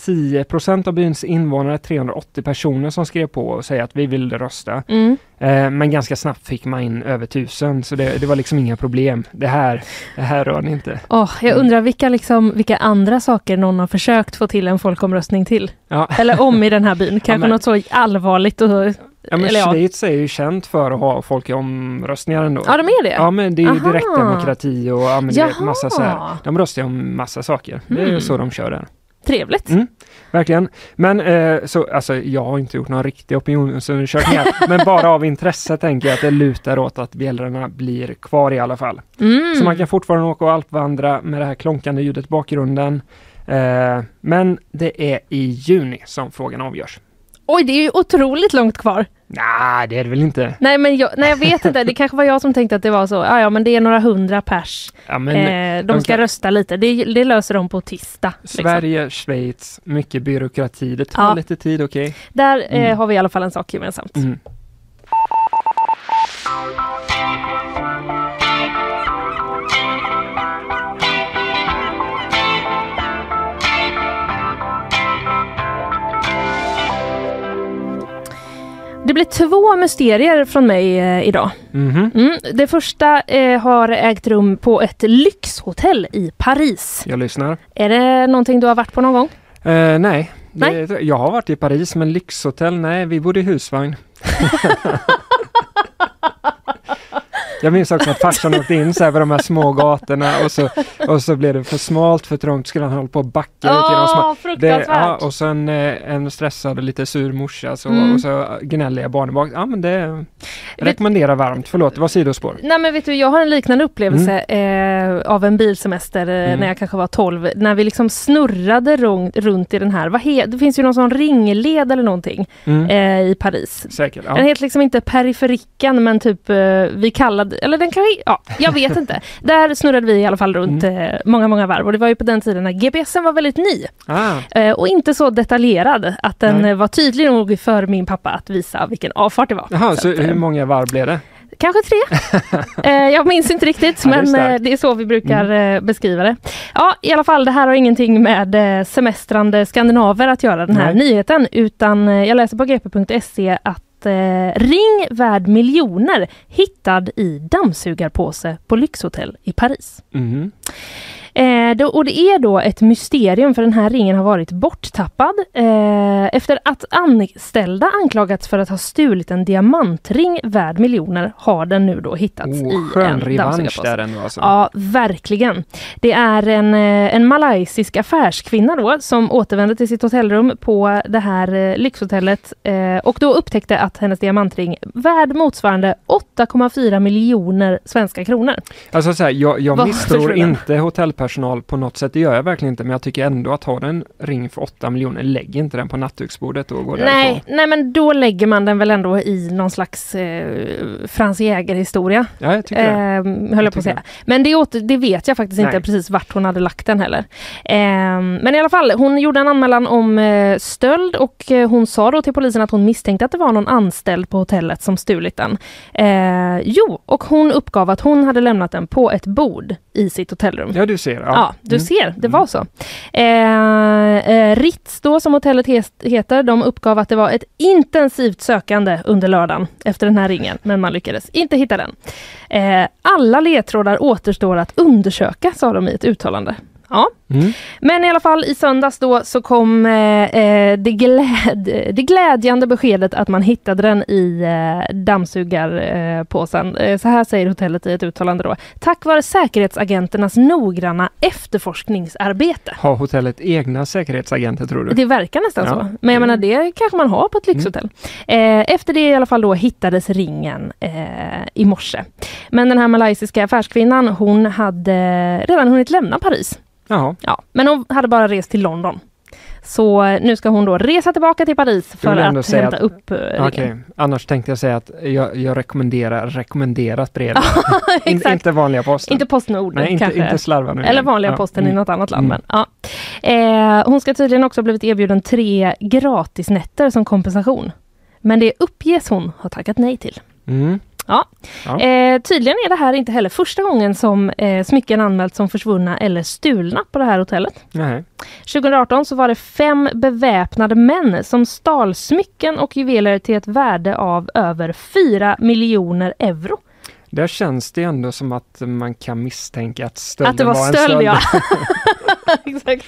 10 av byns invånare, 380 personer som skrev på och säga att vi vill rösta. Mm. Eh, men ganska snabbt fick man in över 1000 så det, det var liksom inga problem. Det här, det här rör ni inte. Åh, jag Mm. undrar vilka, liksom, vilka andra saker någon har försökt få till en folkomröstning till. Ja. Eller om i den här byn. [laughs] Kanske men- något så allvarligt. Och, Ja, men eller ja. Schweiz är ju känt för att ha folkomröstningar ändå. Ja, de är det? Ja, men det är ju direktdemokrati och ja, massa så här. De röstar om massa saker. Det är Mm. så de kör där. Trevligt. Mm, verkligen. Men eh, så, alltså, jag har inte gjort någon riktig opinionsundersökning här, men bara av intresse tänker jag att det lutar åt att bjällrorna blir kvar i alla fall. Mm. Så man kan fortfarande åka och alpvandra med det här klonkande ljudet i bakgrunden. Eh, men det är i juni som frågan avgörs. Oj, det är ju otroligt långt kvar. Nej, det är det väl inte. Nej, men jag, nej, jag vet inte. Det kanske var jag som tänkte att det var så. Ja, ja, men det är några hundra pers. Ja, men eh, de de ska kan- rösta lite. Det, det löser de på tisdag. liksom. Sverige, Schweiz, mycket byråkrati. Det tar Ja. lite tid, okej? Där eh, Mm. har vi i alla fall en sak gemensamt. Mm. Blir två mysterier från mig eh, idag. Mhm. Mm. Det första eh, har ägt rum på ett lyxhotell i Paris. Jag lyssnar. Är det någonting du har varit på någon gång? Eh, nej, Nej. Det, jag har varit i Paris men lyxhotell, nej vi bodde i husvagn. [laughs] Jag minns också att farsan åkte in så här på de här små gatorna och så, och så blev det för smalt, för trångt, skulle han hålla på och backa ut genom. Åh, fruktansvärt! ja, och så en, eh, en stressad och lite sur morsa så, Mm. och så gnälliga barn bak. Ja men det rekommenderar varmt. Förlåt, det var sidospår. Nej men vet du, jag har en liknande upplevelse eh, av en bilsemester eh, Mm. när jag kanske var 12. När vi liksom snurrade runt, runt i den här, vad he, det finns ju någon sån ringled eller någonting Mm. eh, i Paris. Säkert. Den Ja. heter liksom inte periferiken men typ eh, vi kallade, eller den kan vi, ja jag vet inte. Där snurrade vi i alla fall runt Mm. eh, många, många varv och det var ju på den tiden när GPSen var väldigt ny. Ah, Eh, och inte så detaljerad att den Nej. eh, var tydlig nog för min pappa att visa vilken avfart det var. Jaha, så att, eh, hur många varv blev det? Kanske tre. [laughs] eh, jag minns inte riktigt Ja, det är men eh, det är så vi brukar eh, beskriva det. Ja i alla fall det här har ingenting med eh, semestrande skandinaver att göra den här Nej. nyheten utan eh, jag läser på gp.se att eh, ring värd miljoner hittad i dammsugarpåse på lyxhotell i Paris. Mm. Eh, då, och det är då ett mysterium för den här ringen har varit borttappad eh, efter att anställda anklagats för att ha stulit en diamantring värd miljoner har den nu då hittats Oh, i skön en revansch där ändå alltså. Ja, verkligen. Det är en, eh, en malaysisk affärskvinna då som återvände till sitt hotellrum på det här eh, lyxhotellet eh, och då upptäckte att hennes diamantring värd motsvarande 8,4 miljoner svenska kronor. Alltså så här, jag, jag misstror inte hotellpersonal på något sätt, det gör jag verkligen inte, men jag tycker ändå att ha en ring för 8 miljoner, lägg inte den på nattduksbordet och gå Nej, därifrån. nej, men då lägger man den väl ändå i någon slags eh, Frans Jäger-historia. Ja, jag tycker det. Eh, höll jag, på att säga. Men det, åter, det vet jag faktiskt inte Nej. precis vart hon hade lagt den heller. Eh, men i alla fall, hon gjorde en anmälan om eh, stöld och eh, hon sa då till polisen att hon misstänkte att det var någon anställd på hotellet som stulit den. Eh, jo, och hon uppgav att hon hade lämnat den på ett bord i sitt hotellrum. Ja, du ser. Ja, Ja, du Mm. ser, det var så. Eh, eh, Ritz då, som hotellet heter, de uppgav att det var ett intensivt sökande under lördagen efter den här ringen, men man lyckades inte hitta den. Eh, alla ledtrådar återstår att undersöka, sa de i ett uttalande. Ja. Mm. Men i alla fall i söndags då så kom eh, eh, det, gläd, det glädjande beskedet att man hittade den i eh, dammsugarpåsen. Eh, så här säger hotellet i ett uttalande då. Tack vare säkerhetsagenternas noggranna efterforskningsarbete. Har hotellet egna säkerhetsagenter tror du? Det verkar nästan Ja. så. Men jag menar det kanske man har på ett lyxhotell. Eh, efter det i alla fall då hittades ringen eh, i morse. Men den här malaysiska affärskvinnan hon hade redan hunnit lämna Paris. Jaha, Ja, men hon hade bara rest till London. Så eh, nu ska hon då resa tillbaka till Paris för att hämta att- upp eh, ringen. okej. Annars tänkte jag säga att jag, jag rekommenderar rekommenderat brev. [laughs] In, inte vanliga posten. Inte Postnord Nej, inte, kanske. inte slarva nu. Eller vanliga Ja, posten i mm. något annat land. Mm. Men, ja. eh, hon ska tydligen också ha blivit erbjuden tre gratisnätter som kompensation. Men det uppges hon har tackat nej till. Mm. Ja. Ja. Eh, tydligen är det här inte heller första gången som eh, smycken anmälts som försvunna eller stulna på det här hotellet. Nej. 2018 så var det fem beväpnade män som stal smycken och juveler till ett värde av över 4 miljoner euro. Där känns det ändå som att man kan misstänka att stölden Att det var en stöld, stöld. ja. [laughs] [laughs] Exakt.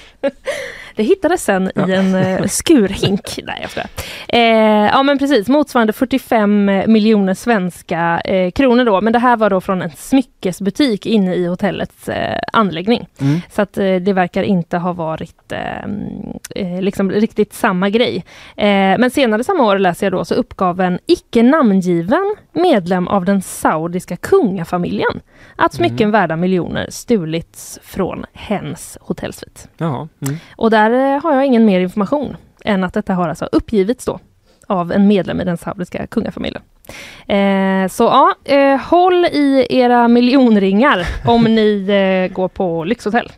Det hittades sen i en eh, skurhink. [laughs] Nej, jag. Eh, ja, men precis. Motsvarande 45 miljoner svenska eh, kronor då. Men det här var då från en smyckesbutik inne i hotellets eh, anläggning. Mm. Så att eh, det verkar inte ha varit eh, eh, liksom riktigt samma grej. Men senare samma år läser jag då så uppgav en icke namngiven medlem av den saudiska kungafamiljen att smycken värda miljoner stulits från hens hotellsvit. Jaha. Mm. Och där eh, har jag ingen mer information än att detta har alltså uppgivits då av en medlem i den saudiska kungafamiljen. Eh, så ja, eh, håll i era miljonringar [laughs] om ni eh, går på lyxhotell.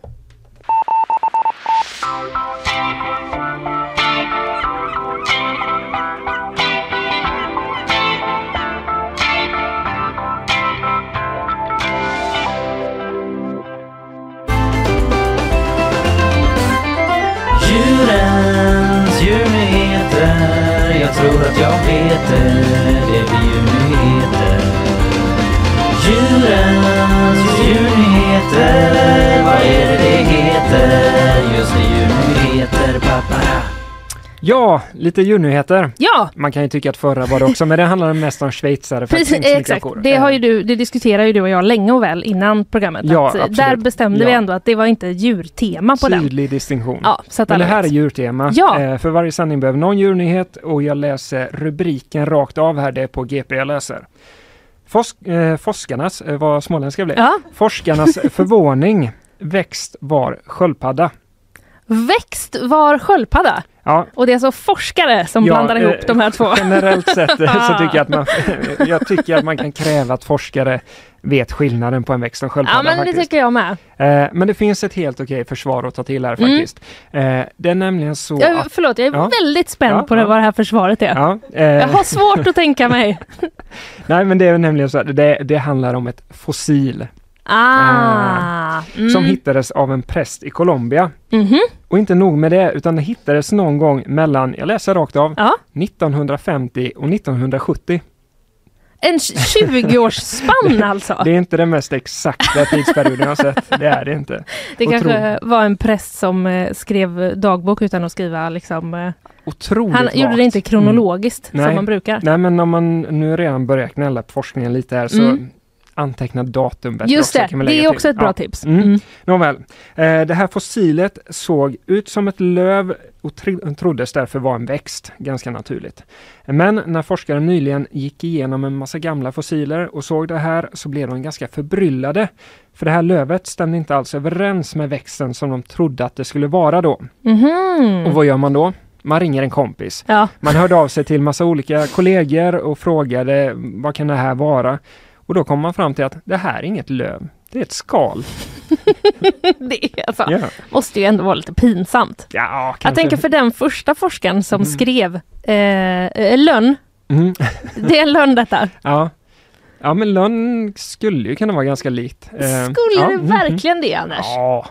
Jag heter, det Det blir djurnyheter Djurens djurnyheter Vad är det det heter? Just det, djurnyheter pappa Ja, lite djurnyheter. Ja, Man kan ju tycka att förra var det också, men det handlar mest om schweizare. precis, exakt. Det, har ju Eh, du, det diskuterar ju du och jag länge och väl innan programmet. Ja, eh, där bestämde vi Ja. ändå att det var inte djurtema på den. Tydlig distinktion. Ja, så att Men det här är djurtema. Ja. Eh, för varje sändning behöver någon djurnyhet och jag läser rubriken rakt av här. Det är på GP jag läser. Forsk, eh, forskarnas, vad småländska blev. Ja. Forskarnas förvåning. Växt var sköldpadda. Växt var sköldpadda. Ja, Och det är alltså forskare som Ja, blandar ihop eh, de här två. generellt sett eh, så tycker jag att man, [laughs] jag tycker att man kan kräva att forskare vet skillnaden på en växt och en sköldpadda. Ja men det tycker jag med. Eh, men det finns ett helt okej försvar att ta till här Mm. faktiskt. Eh, det är nämligen så Jag, att... förlåt, jag är Ja. väldigt spänd Ja, på det, vad det här försvaret är. Ja, eh, Jag har svårt att tänka mig. [laughs] Nej men det är nämligen så att det, det handlar om ett fossil Ah. Mm. som hittades av en präst i Colombia. Mhm. Och inte nog med det, utan det hittades någon gång mellan, jag läser rakt av, Ja. 1950 och 1970. En 20-årsspann [laughs] alltså. Det är inte den mest exakta tidsperioden jag har sett. Det är det inte. Det kanske Otroligt. var en präst som eh, skrev dagbok utan att skriva liksom. Eh, Otroligt han gjorde vagt. det inte kronologiskt Mm. som Nej. man brukar. Nej men om man nu redan börjar knälla på forskningen lite här så Mm. Anteckna datum bättre Just det, det är till. också ett bra Ja. tips. Mm. Mm. Nåväl, eh, det här fossilet såg ut som ett löv och tr- troddes därför vara en växt, ganska naturligt. Men när forskare nyligen gick igenom en massa gamla fossiler och såg det här så blev de ganska förbryllade. För det här lövet stämde inte alls överens med växten som de trodde att det skulle vara då. Mhm. Och vad gör man då? Man ringer en kompis. Ja. Man hörde av sig till massa olika kollegor och frågade vad kan det här vara? Och då kom man fram till att det här är inget löv, det är ett skal. [laughs] det är alltså, Ja, måste ju ändå vara lite pinsamt. ja Jag tänker för den första forskaren som Mm. skrev eh, eh, lönn, Mm. [laughs] det är en lönn detta. Ja. ja, men lönn skulle ju kunna vara ganska likt. Eh, Skulle ja, det mhm. verkligen det Anders? Ja.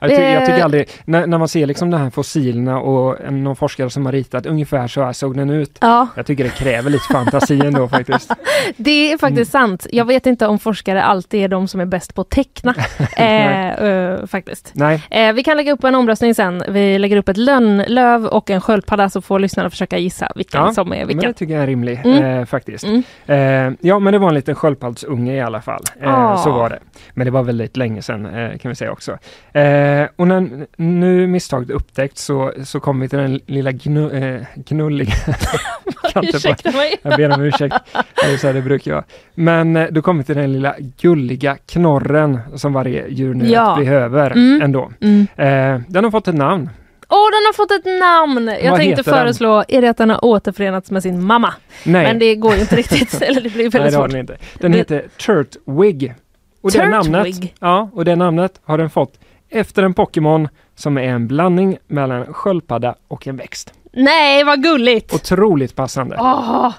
Jag, ty- jag tycker Eh. aldrig, när, när man ser liksom de här fossilerna och någon forskare som har ritat ungefär så här såg den ut. Ja, Jag tycker det kräver lite fantasi ändå [laughs] faktiskt. det är faktiskt Mm. sant. Jag vet inte om forskare alltid är de som är bäst på att teckna. [laughs] eh, eh, faktiskt. Nej, Eh, vi kan lägga upp en omröstning sen. Vi lägger upp ett lönnlöv och en sköldpadda så får lyssnarna försöka gissa vilken Ja, som är men vilken. det tycker jag är rimlig Mm. eh, faktiskt. Mm. Eh, ja, men det var en liten sköldpaddsunge i alla fall. Ah. Så var det. Men det var väldigt länge sedan kan vi säga också. Eh, och när nu misstaget upptäckts så, så kom vi till den lilla gnu, eh, gnulliga... [laughs] Ursäkta mig. Jag ber om ursäkt. Det så här det brukar vara. Men eh, då kommer vi till den lilla gulliga knorren som varje djurnyhet Ja. behöver Mm. ändå. Mm. Eh, den har fått ett namn. Åh, den har fått ett namn! Jag Vad tänkte heter den? föreslå, är det att den har återförenats med sin mamma? Nej, Men det går ju inte riktigt, [laughs] eller det blir Nej väldigt det har svårt. den inte. Den Det- heter Turtwig. Och det namnet, Turtwig? ja, och det namnet har den fått efter en Pokémon som är en blandning mellan en sköldpadda och en växt. Nej, vad gulligt! Otroligt passande. Åh.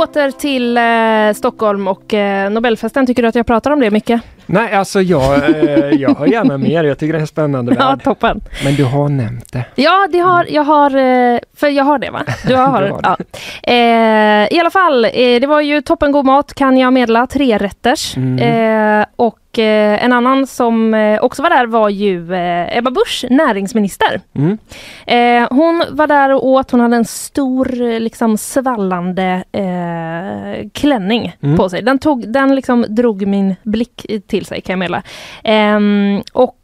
Åter till eh, Stockholm och eh, Nobelfesten. Tycker du att jag pratar om det mycket? Nej, alltså jag, eh, jag har gärna mer. Jag tycker det är en spännande [laughs] Ja, värld. toppen. Men du har nämnt det. Ja, det har, jag har, eh, för jag har det va? Du har, [laughs] Du har ja. eh, I alla fall, eh, det var ju toppengod mat kan jag meddela, tre rätters. Mm. Och eh, en annan som eh, också var där var ju eh, Ebba Busch, näringsminister. Mm. Hon var där och åt, hon hade en stor liksom svallande klänning Mm. på sig. Den, tog, den liksom drog min blick till sig kan jag meddela. Ehm, och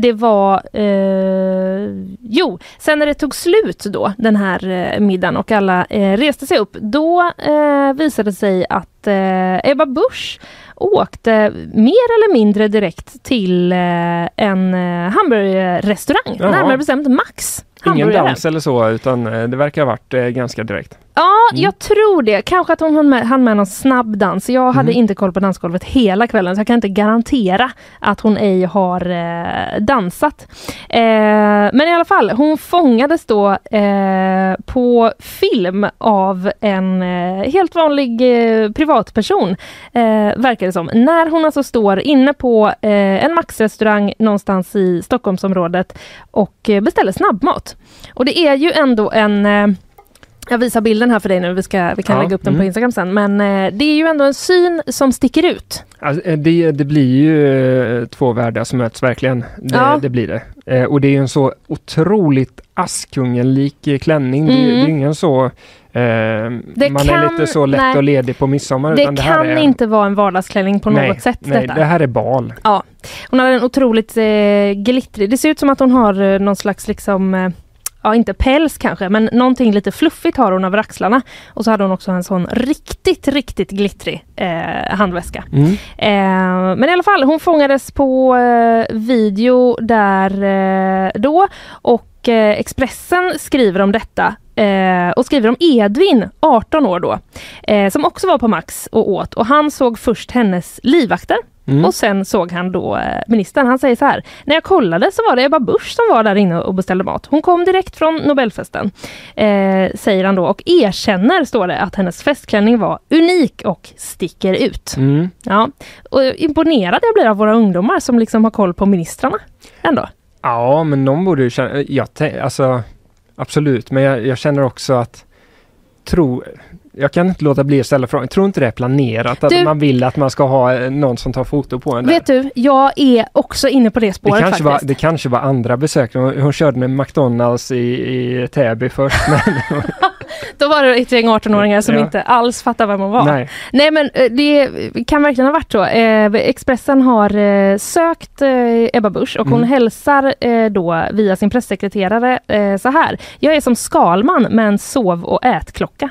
det var, eh, jo, sen när det tog slut då, den här eh, middagen och alla eh, reste sig upp, då eh, visade det sig att eh, Ebba Busch åkte mer eller mindre direkt till eh, en eh, hamburgerrestaurang, Jaha. närmare bestämt Max Ingen dans eller så, utan det verkar ha varit ganska direkt. Ja, jag tror det. Kanske att hon hann med, hann med någon snabb dans. Jag hade Mm. inte koll på dansgolvet hela kvällen så jag kan inte garantera att hon ej har eh, dansat. Eh, men i alla fall, hon fångades då eh, på film av en eh, helt vanlig eh, privatperson, eh, verkar det som. När hon alltså står inne på en Max-restaurang någonstans i Stockholmsområdet och beställer snabbmat. Och det är ju ändå en jag visar bilden här för dig nu, vi, ska, vi kan Ja, lägga upp den på mm. Instagram sen. Men eh, det är ju ändå en syn som sticker ut. Alltså, eh, det, det blir ju eh, två världar som möts verkligen. Det, Ja. det blir det. Eh, och det är ju en så otroligt Askungen-lik eh, klänning. Det, Mm. det är ingen så... Eh, man kan- är lite så lätt nej. och ledig på midsommar. Det det kan är, inte vara en vardagsklänning på nej, något sätt. Nej, detta. det här är bal. Ja. Hon har en otroligt eh, glittrig, det ser ut som att hon har eh, någon slags liksom Ja inte päls kanske men någonting lite fluffigt har hon över axlarna. Och så hade hon också en sån riktigt, riktigt glittrig eh, handväska. Mm. Eh, men i alla fall, hon fångades på eh, video där eh, då och eh, Expressen skriver om detta eh, och skriver om Edvin, 18 år då, som också var på Max och åt och han såg först hennes livvakter Mm. och sen såg han då eh, ministern. Han säger så här. När jag kollade så var det Ebba Busch som var där inne och beställde mat. Hon kom direkt från Nobelfesten. Eh, säger han då och erkänner, står det, att hennes festklänning var unik och sticker ut. Mm. Ja, och imponerad jag blir av våra ungdomar som liksom har koll på ministrarna. Ändå. Ja, men de borde ju känna... Jag, alltså, absolut, men jag, jag känner också att... Tro, jag kan inte låta bli att ställa frågan. Tror inte det är planerat att Du- man vill att man ska ha eh, någon som tar foto på en där? Vet du, jag är också inne på det Det spåret kanske, var, faktiskt. det kanske var andra besökare. Hon, hon körde med McDonalds i, i Täby först. Men, [laughs] Då var det ett gäng 18-åringar som Ja. inte alls fattar vem hon var. nej. Nej men eh, det kan verkligen ha varit så. Eh, Expressen har sökt Ebba Busch och hon Mm. hälsar då via sin pressekreterare så här. Jag är som Skalman med en sov och ätklocka.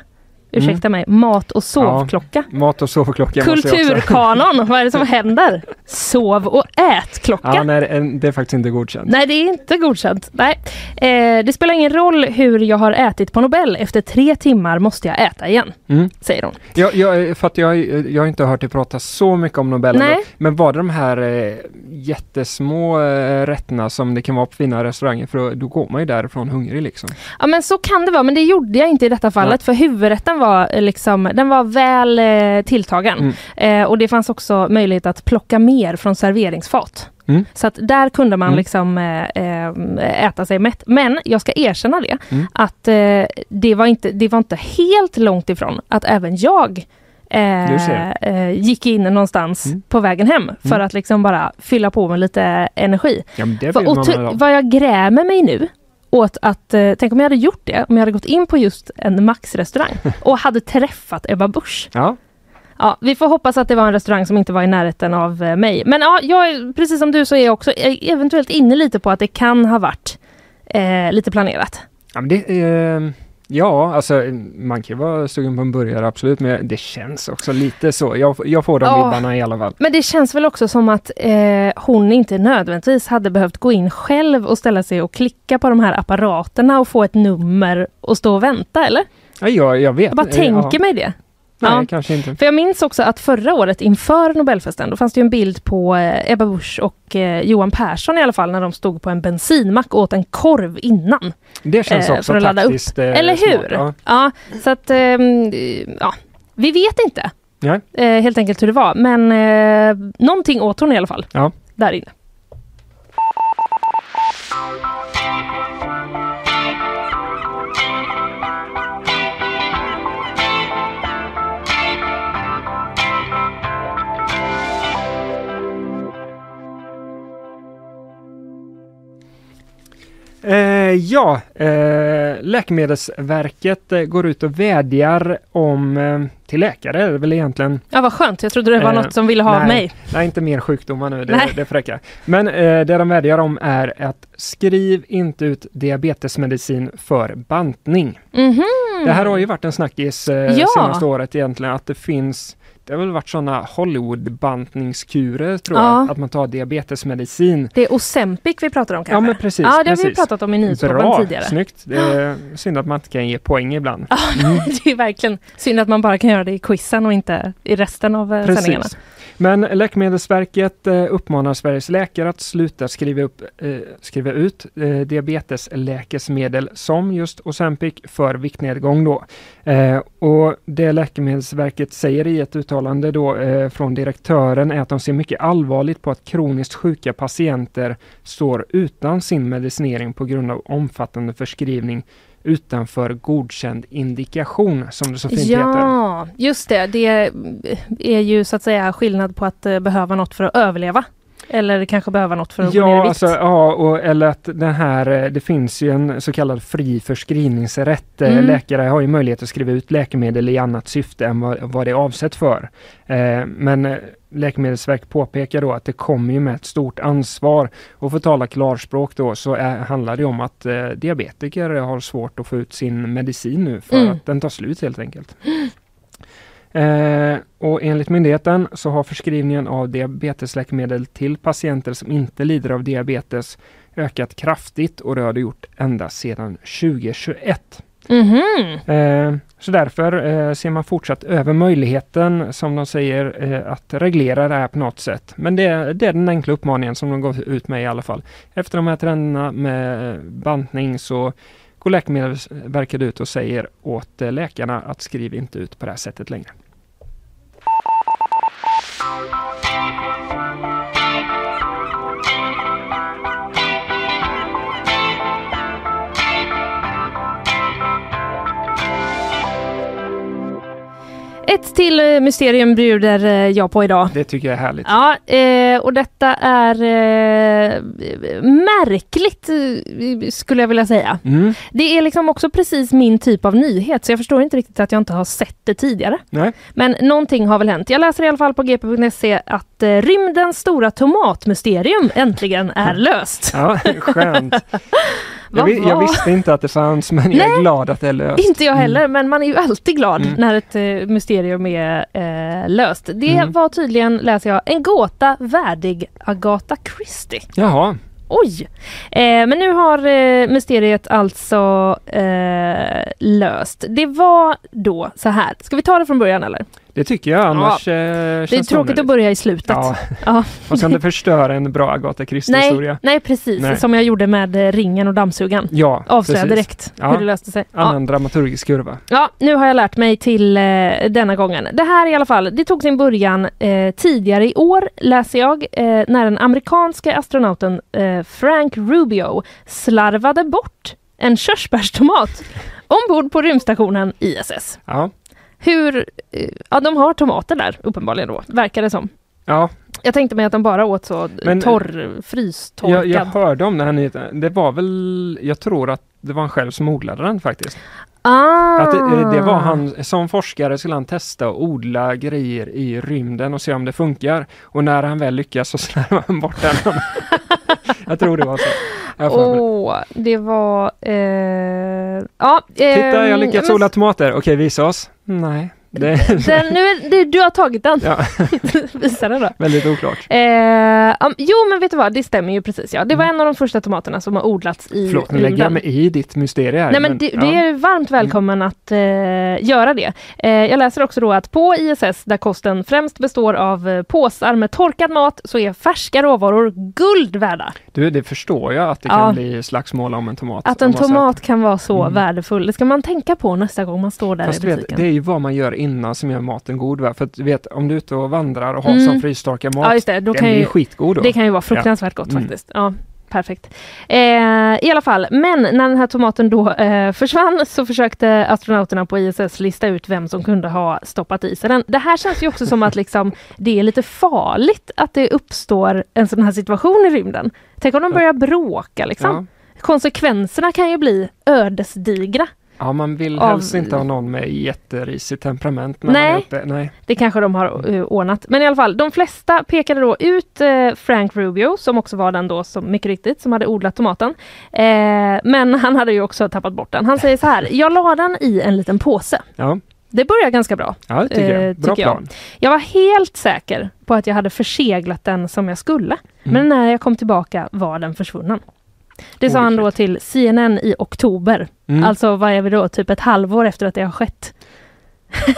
Ursäkta mig, mat och sovklocka. Mat och sovklocka Kulturkanon, vad är det som [laughs] händer? Sov och ätklocka. Ja, nej, det- är faktiskt inte godkänt. Nej, det är inte godkänt. Nej. Eh, det spelar ingen roll hur jag har ätit på Nobel. Efter tre timmar måste jag äta igen, Mm. säger hon. Jag, jag, för att jag, jag har inte hört dig prata så mycket om Nobel. Nej. ändå. Men var det de här eh, jättesmå eh, rätterna som det kan vara på fina restauranger? För då, då går man ju därifrån hungrig liksom. Ja men så kan det vara, men det gjorde jag inte i detta fallet för huvudrätten var eh, liksom, den var väl eh, tilltagen. Mm. Eh, och det fanns också möjlighet att plocka mer från serveringsfat. Mm. Så att där kunde man Mm. liksom eh, eh, äta sig mätt. Men jag ska erkänna det, Mm. att eh, det, var inte, det var inte helt långt ifrån att även jag eh, gick in någonstans Mm. på vägen hem för Mm. att liksom bara fylla på med lite energi. Ja, För, vad jag grämer mig nu åt att, eh, tänk om jag hade gjort det, om jag hade gått in på just en Max-restaurang [laughs] och hade träffat Ebba Busch. Ja, Ja, vi får hoppas att det var en restaurang som inte var i närheten av eh, mig. Men ja, jag, är- precis som du så är jag också eh, eventuellt inne lite på att det kan ha varit eh, lite planerat. ja, men det, eh, ja alltså man kan ju vara sugen på en burgare absolut, men det känns också lite så. Jag, jag får de Ja. vibbarna i alla fall. Men det känns väl också som att eh, hon inte nödvändigtvis hade behövt gå in själv och ställa sig och klicka på de här apparaterna och få ett nummer och stå och vänta, eller? Ja, jag, jag vet. Jag bara Eh, tänker ja. mig det. Nej, Ja. kanske inte. För jag minns också att förra året inför Nobelfesten, då fanns det en bild på eh, Ebba Busch och eh, Johan Persson i alla fall när de stod på en bensinmack och åt en korv innan. Det känns eh, också för att ladda upp. taktiskt. eh, Eller smart, hur? Ja. Ja, så att ehm, ja, vi vet inte eh, helt enkelt hur det var. Men eh, någonting åt hon i alla fall. Ja. Där inne. Eh, ja, eh, Läkemedelsverket eh, går ut och vädjar om eh, till läkare är det väl egentligen. Ja, vad skönt. Jag trodde det var Eh, något som ville ha av nej. mig. Nej, inte mer sjukdomar nu, det, Nej. det får räcka. Men eh, det de vädjar om är att skriv inte ut diabetesmedicin för bantning. Mhm. Det här har ju varit en snackis eh, Ja. senaste året egentligen, att det finns det har väl varit sådana Hollywood-bantningskurer tror Ja. jag, att man tar diabetesmedicin. Det är Ozempic vi pratar om kanske? Ja men precis. Ja, det har vi precis. pratat om i Nyhetsmorgon Bra, tidigare. snyggt. Det är synd att man inte kan ge poäng ibland. [laughs] det är verkligen synd att man bara kan göra det i quizen och inte i resten av eh, sändningarna. Men Läkemedelsverket eh, uppmanar Sveriges läkare att sluta skriva, upp, eh, skriva ut eh, diabetesläkemedel som just Ozempic för viktnedgång. Då. Eh, och det Läkemedelsverket säger i ett uttalande då, eh, från direktören är att de ser mycket allvarligt på att kroniskt sjuka patienter står utan sin medicinering på grund av omfattande förskrivning utanför godkänd indikation som det så fint heter. Ja, just det. Det är ju så att säga skillnad på att eh, behöva något för att överleva. Eller kanske behöva något för att gå ner i Ja, vikt. alltså, ja och, eller att den här, eh, det finns ju en så kallad fri förskrivningsrätt. Eh, Mm. Läkare har ju möjlighet att skriva ut läkemedel i annat syfte än vad, vad det är avsett för. Eh, men eh, Läkemedelsverket påpekar då att det kommer ju med ett stort ansvar. Och för att tala klarspråk då så är, handlar det om att eh, diabetiker har svårt att få ut sin medicin nu för Mm. att den tar slut helt enkelt. [gasps] Eh, och enligt myndigheten så har förskrivningen av diabetesläkemedel till patienter som inte lider av diabetes ökat kraftigt och det har det gjort ända sedan 2021. Mhm. Eh, så därför eh, ser man fortsatt över möjligheten, som de säger, eh, att reglera det här på något sätt. Men det, det är den enkla uppmaningen som de går ut med i alla fall. Efter de här trenderna med bantning så går Läkemedelsverket ut och säger åt eh, läkarna att skriv inte ut på det här sättet längre. Ett till eh, mysterium bjuder eh, jag på idag. Det tycker jag är härligt. Ja, eh, och detta är eh, märkligt skulle jag vilja säga. Mm. Det är liksom också precis min typ av nyhet så jag förstår inte riktigt att jag inte har sett det tidigare. Nej. Men någonting har väl hänt. Jag läser i alla fall på gp.se att eh, rymdens stora tomatmysterium äntligen är [laughs] löst. Ja, skönt. [laughs] Jag, vi, jag visste inte att det fanns men jag är glad att det är löst. Inte jag heller, men man är ju alltid glad Mm. när ett eh, mysterium är eh, löst. Det Mm. var tydligen, läser jag, en gåta värdig Agatha Christie. Jaha, Oj! Eh, men nu har eh, mysteriet alltså eh, löst. Det var då så här, ska vi ta det från början eller? Det tycker jag. Annars eh, Det är känns tråkigt onödigt. att börja i slutet. Ja, Ja. [laughs] man ska inte förstöra en bra Agatha Christie-historia. Nej, nej, precis. Nej. Som jag gjorde med eh, ringen och dammsugaren. Ja, Avslöja direkt Ja. hur det löste sig. Ja. Annan dramaturgisk kurva. Ja, nu har jag lärt mig till eh, denna gången. Det här i alla fall, det tog sin början eh, tidigare i år, läser jag, eh, när den amerikanska astronauten eh, Frank Rubio slarvade bort en körsbärstomat ombord på rymdstationen ISS. Ja, Hur, eh, ja de har tomater där uppenbarligen då, verkar det som. ja. Jag tänkte mig att de bara åt så Men, torr, frystorkad. Jag, jag hörde om den här nyheten. Det var väl, jag tror att det var han själv som odlade den faktiskt. Ah. Att det, det var han, som forskare skulle han testa att odla grejer i rymden och se om det funkar. Och när han väl lyckas så [laughs] slarvar han bort den. [laughs] jag tror det var så. Åh, det var... Eh, ja, Titta, jag har lyckats men- odla tomater. Okej, visa oss. Nej, det Den, nu är, det, du har tagit den. ja, [laughs] Visa den då. väldigt oklart. Eh, ja, jo men vet du vad, det stämmer ju precis. Ja. Det var en av de första tomaterna som har odlats i Mm. Förlåt, nu lägger jag mig i ditt mysterium här. Nej men det, det är varmt välkommen att eh, göra det. Eh, jag läser också då att på ISS där kosten främst består av eh, påsar med torkad mat så är färska råvaror guld värda. Du, det förstår jag att det Ja. kan bli slagsmål om en tomat. Att en tomat kan vara så Mm. värdefull. Det ska man tänka på nästa gång man står där Fast i du vet, butiken. det är ju vad man gör innan som gör maten god. Va? För att du vet, om du är ute och vandrar och har Mm. som frystorkad mat, Ja det, då den kan blir ju, skitgod då. det kan ju vara fruktansvärt gott Mm. faktiskt. Ja, perfekt. Eh, I alla fall, men när den här tomaten då eh, försvann så försökte astronauterna på ISS lista ut vem som kunde ha stoppat i sig den. Det här känns ju också som att liksom, det är lite farligt att det uppstår en sån här situation i rymden. Tänk om de börjar bråka liksom. Ja. Konsekvenserna kan ju bli ödesdigra. Ja, man vill Av- helst inte ha någon med jätterisigt temperament när Nej. man är uppe. Nej. Det kanske de har eh, ordnat. Men i alla fall, de flesta pekade då ut eh, Frank Rubio, som också var den då, som, mycket riktigt, som hade odlat tomaten. Eh, men han hade ju också tappat bort den. Han säger så här, jag la den i en liten påse. Ja. Det börjar ganska bra. Ja, det tycker eh, jag. Bra tycker jag. plan. Jag var helt säker på att jag hade förseglat den som jag skulle. Men när jag kom tillbaka var den försvunnen. Det sa han då till CNN i oktober. Mm. Alltså vad är vi då, typ ett halvår efter att det har skett.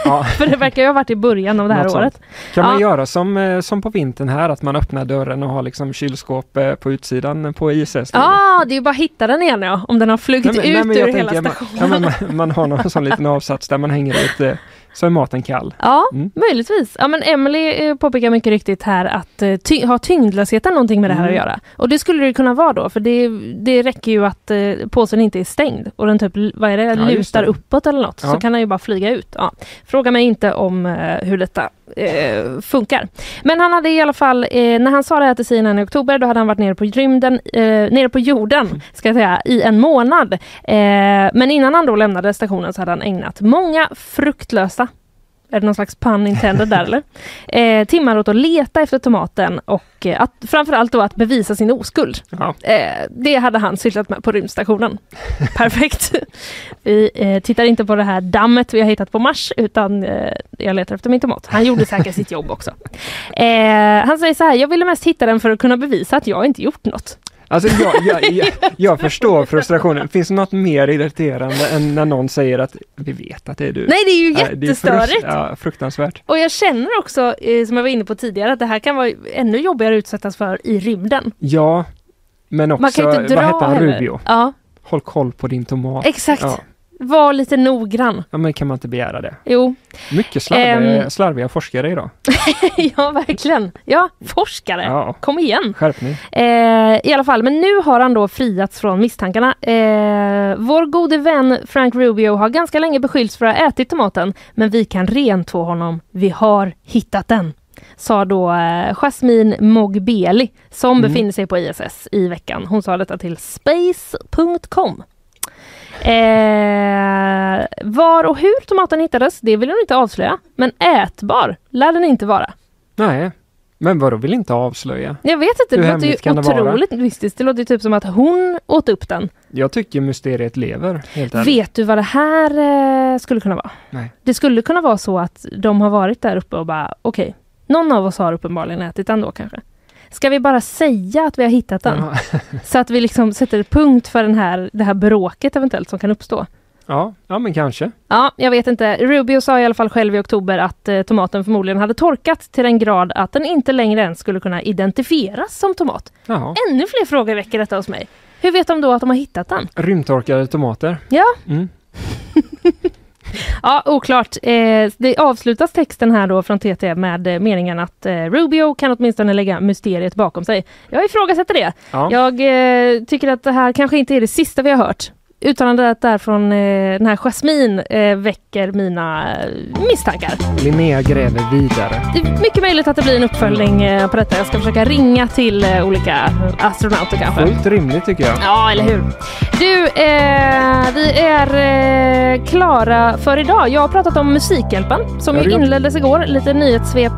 Ja. [laughs] För det verkar ju ha varit i början av det här Något sånt. året. Kan man Ja. göra som, eh, som på vintern här, att man öppnar dörren och har liksom kylskåp eh, på utsidan på ISS? Ja, ah, det är ju bara att hitta den igen ja, om den har flugit Nej, men- ut nej, ur hela tänker, stationen. man, ja, man, man har någon sån liten avsats där man hänger ut, eh, så är maten kall. Ja, Mm. möjligtvis. Ja, men Emily eh, påpekar mycket riktigt här att eh, ty- har tyngdlösheten någonting med det här Mm. att göra? Och det skulle det kunna vara då, för det, det räcker ju att eh, påsen inte är stängd och den typ, vad är det, Ja, lutar det. uppåt eller något, Ja. så kan den ju bara flyga ut. Ja. Fråga mig inte om eh, hur detta eh, funkar. Men han hade i alla fall, eh, när han sa det här till CNN i oktober, då hade han varit nere på rymden, eh, nere på jorden, ska jag säga, i en månad. Eh, men innan han då lämnade stationen så hade han ägnat många fruktlösa är det någon slags pun intended där eller? Eh, timmar åt att leta efter tomaten och eh, att, framförallt då att bevisa sin oskuld. Ja. Eh, det hade han sysslat med på rymdstationen. Perfekt. Vi eh, tittar inte på det här dammet vi har hittat på Mars utan eh, jag letar efter min tomat. Han gjorde säkert sitt jobb också. Eh, han säger så här, jag ville mest hitta den för att kunna bevisa att jag inte gjort något. Alltså jag, jag, jag, jag [laughs] förstår frustrationen. Finns det något mer irriterande än när någon säger att vi vet att det är du? Nej det är ju är jättestörigt. frukt- ja, fruktansvärt. Och jag känner också, eh, som jag var inne på tidigare, att det här kan vara ännu jobbigare att utsättas för i rymden. Ja, men också, Man kan inte dra vad heter han, heller. Rubio? Ja, Håll koll på din tomat. exakt. Ja. Var lite noggrann. ja, men kan man inte begära det? Jo, Mycket slarviga, Ehm. slarviga forskare idag. [laughs] ja verkligen. Ja, forskare. Ja, Kom igen. skärpning. Eh, I alla fall, men nu har han då friats från misstankarna. Eh, vår gode vän Frank Rubio har ganska länge beskyllts för att ha ätit tomaten, men vi kan rentvå honom. Vi har hittat den. Sa då eh, Jasmine Mogbeli som Mm. befinner sig på ISS i veckan. Hon sa detta till space.com. Eh, var och hur tomaten hittades, det vill hon inte avslöja. Men ätbar lär den inte vara. Nej, men vadå vill inte avslöja? Jag vet inte, Hur det låter ju det otroligt mystiskt. Det låter ju typ som att hon åt upp den. Jag tycker mysteriet lever, helt ärligt. Vet du vad det här eh, skulle kunna vara? Nej. Det skulle kunna vara så att de har varit där uppe och bara okej, någon av oss har uppenbarligen ätit den då kanske. Ska vi bara säga att vi har hittat den? Ja. [laughs] Så att vi liksom sätter punkt för den här, det här bråket eventuellt som kan uppstå. Ja, ja men kanske. Ja, jag vet inte. Rubio sa i alla fall själv i oktober att eh, tomaten förmodligen hade torkat till den grad att den inte längre ens skulle kunna identifieras som tomat. Ja. Ännu fler frågor väcker detta hos mig. Hur vet de då att de har hittat den? Rymdtorkade tomater. Ja, Mm. [laughs] Ja, oklart. Eh, det avslutas texten här då från TT med eh, meningen att eh, Rubio kan åtminstone lägga mysteriet bakom sig. Jag ifrågasätter det. Ja. Jag eh, tycker att det här kanske inte är det sista vi har hört. Uttalandet där från eh, den här Jasmine eh, väcker mina eh, misstankar. Linnea gräver vidare. Det är mycket möjligt att det blir en uppföljning eh, på detta. Jag ska försöka ringa till eh, olika astronauter kanske. Fullt rimligt tycker jag. Ja, eller hur? Du, eh, vi är eh, klara för idag. Jag har pratat om Musikhjälpen som ju inleddes igår. Lite nyhetssvep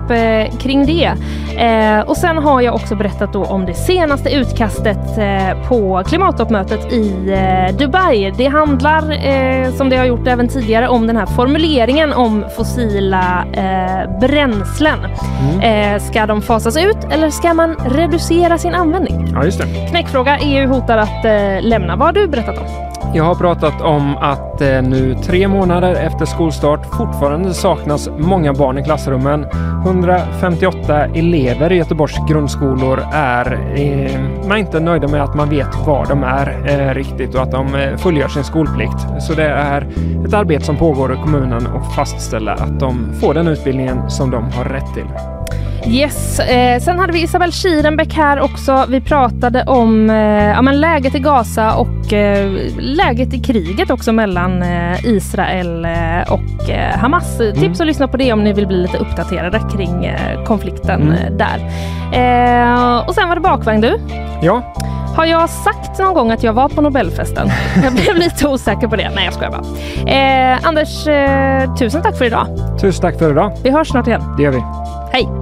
kring det. Eh, och sen har jag också berättat då om det senaste utkastet eh, på klimattoppmötet i eh, Dubai. Det handlar, eh, som det har gjort även tidigare, om den här formuleringen om fossila eh, bränslen. Mm. Eh, ska de fasas ut eller ska man reducera sin användning? Ja, just det. Knäckfråga. EU hotar att lämna. Vad har du berättat om? Jag har pratat om att eh, nu tre månader efter skolstart fortfarande saknas många barn i klassrummen. 158 elever i Göteborgs grundskolor är eh, man är inte nöjda med att man vet var de är eh, riktigt och att de eh, fullgör sin skolplikt. Så det är ett arbete som pågår i kommunen och fastställa att de får den utbildningen som de har rätt till. Yes, eh, sen hade vi Isabel Schierenbeck här också. Vi pratade om eh, ja, men läget i Gaza och eh, läget i kriget också mellan eh, Israel eh, och eh, Hamas. Tips att lyssna på det om ni vill bli lite uppdaterade kring konflikten Mm. där. Och sen var det bakvagn du. Ja, Har jag sagt någon gång att jag var på Nobelfesten? [laughs] Jag blev lite osäker på det. Nej, jag skojar bara. Anders, tusen tack för idag. tusen tack för idag. Vi hörs snart igen. Det gör vi. Hej!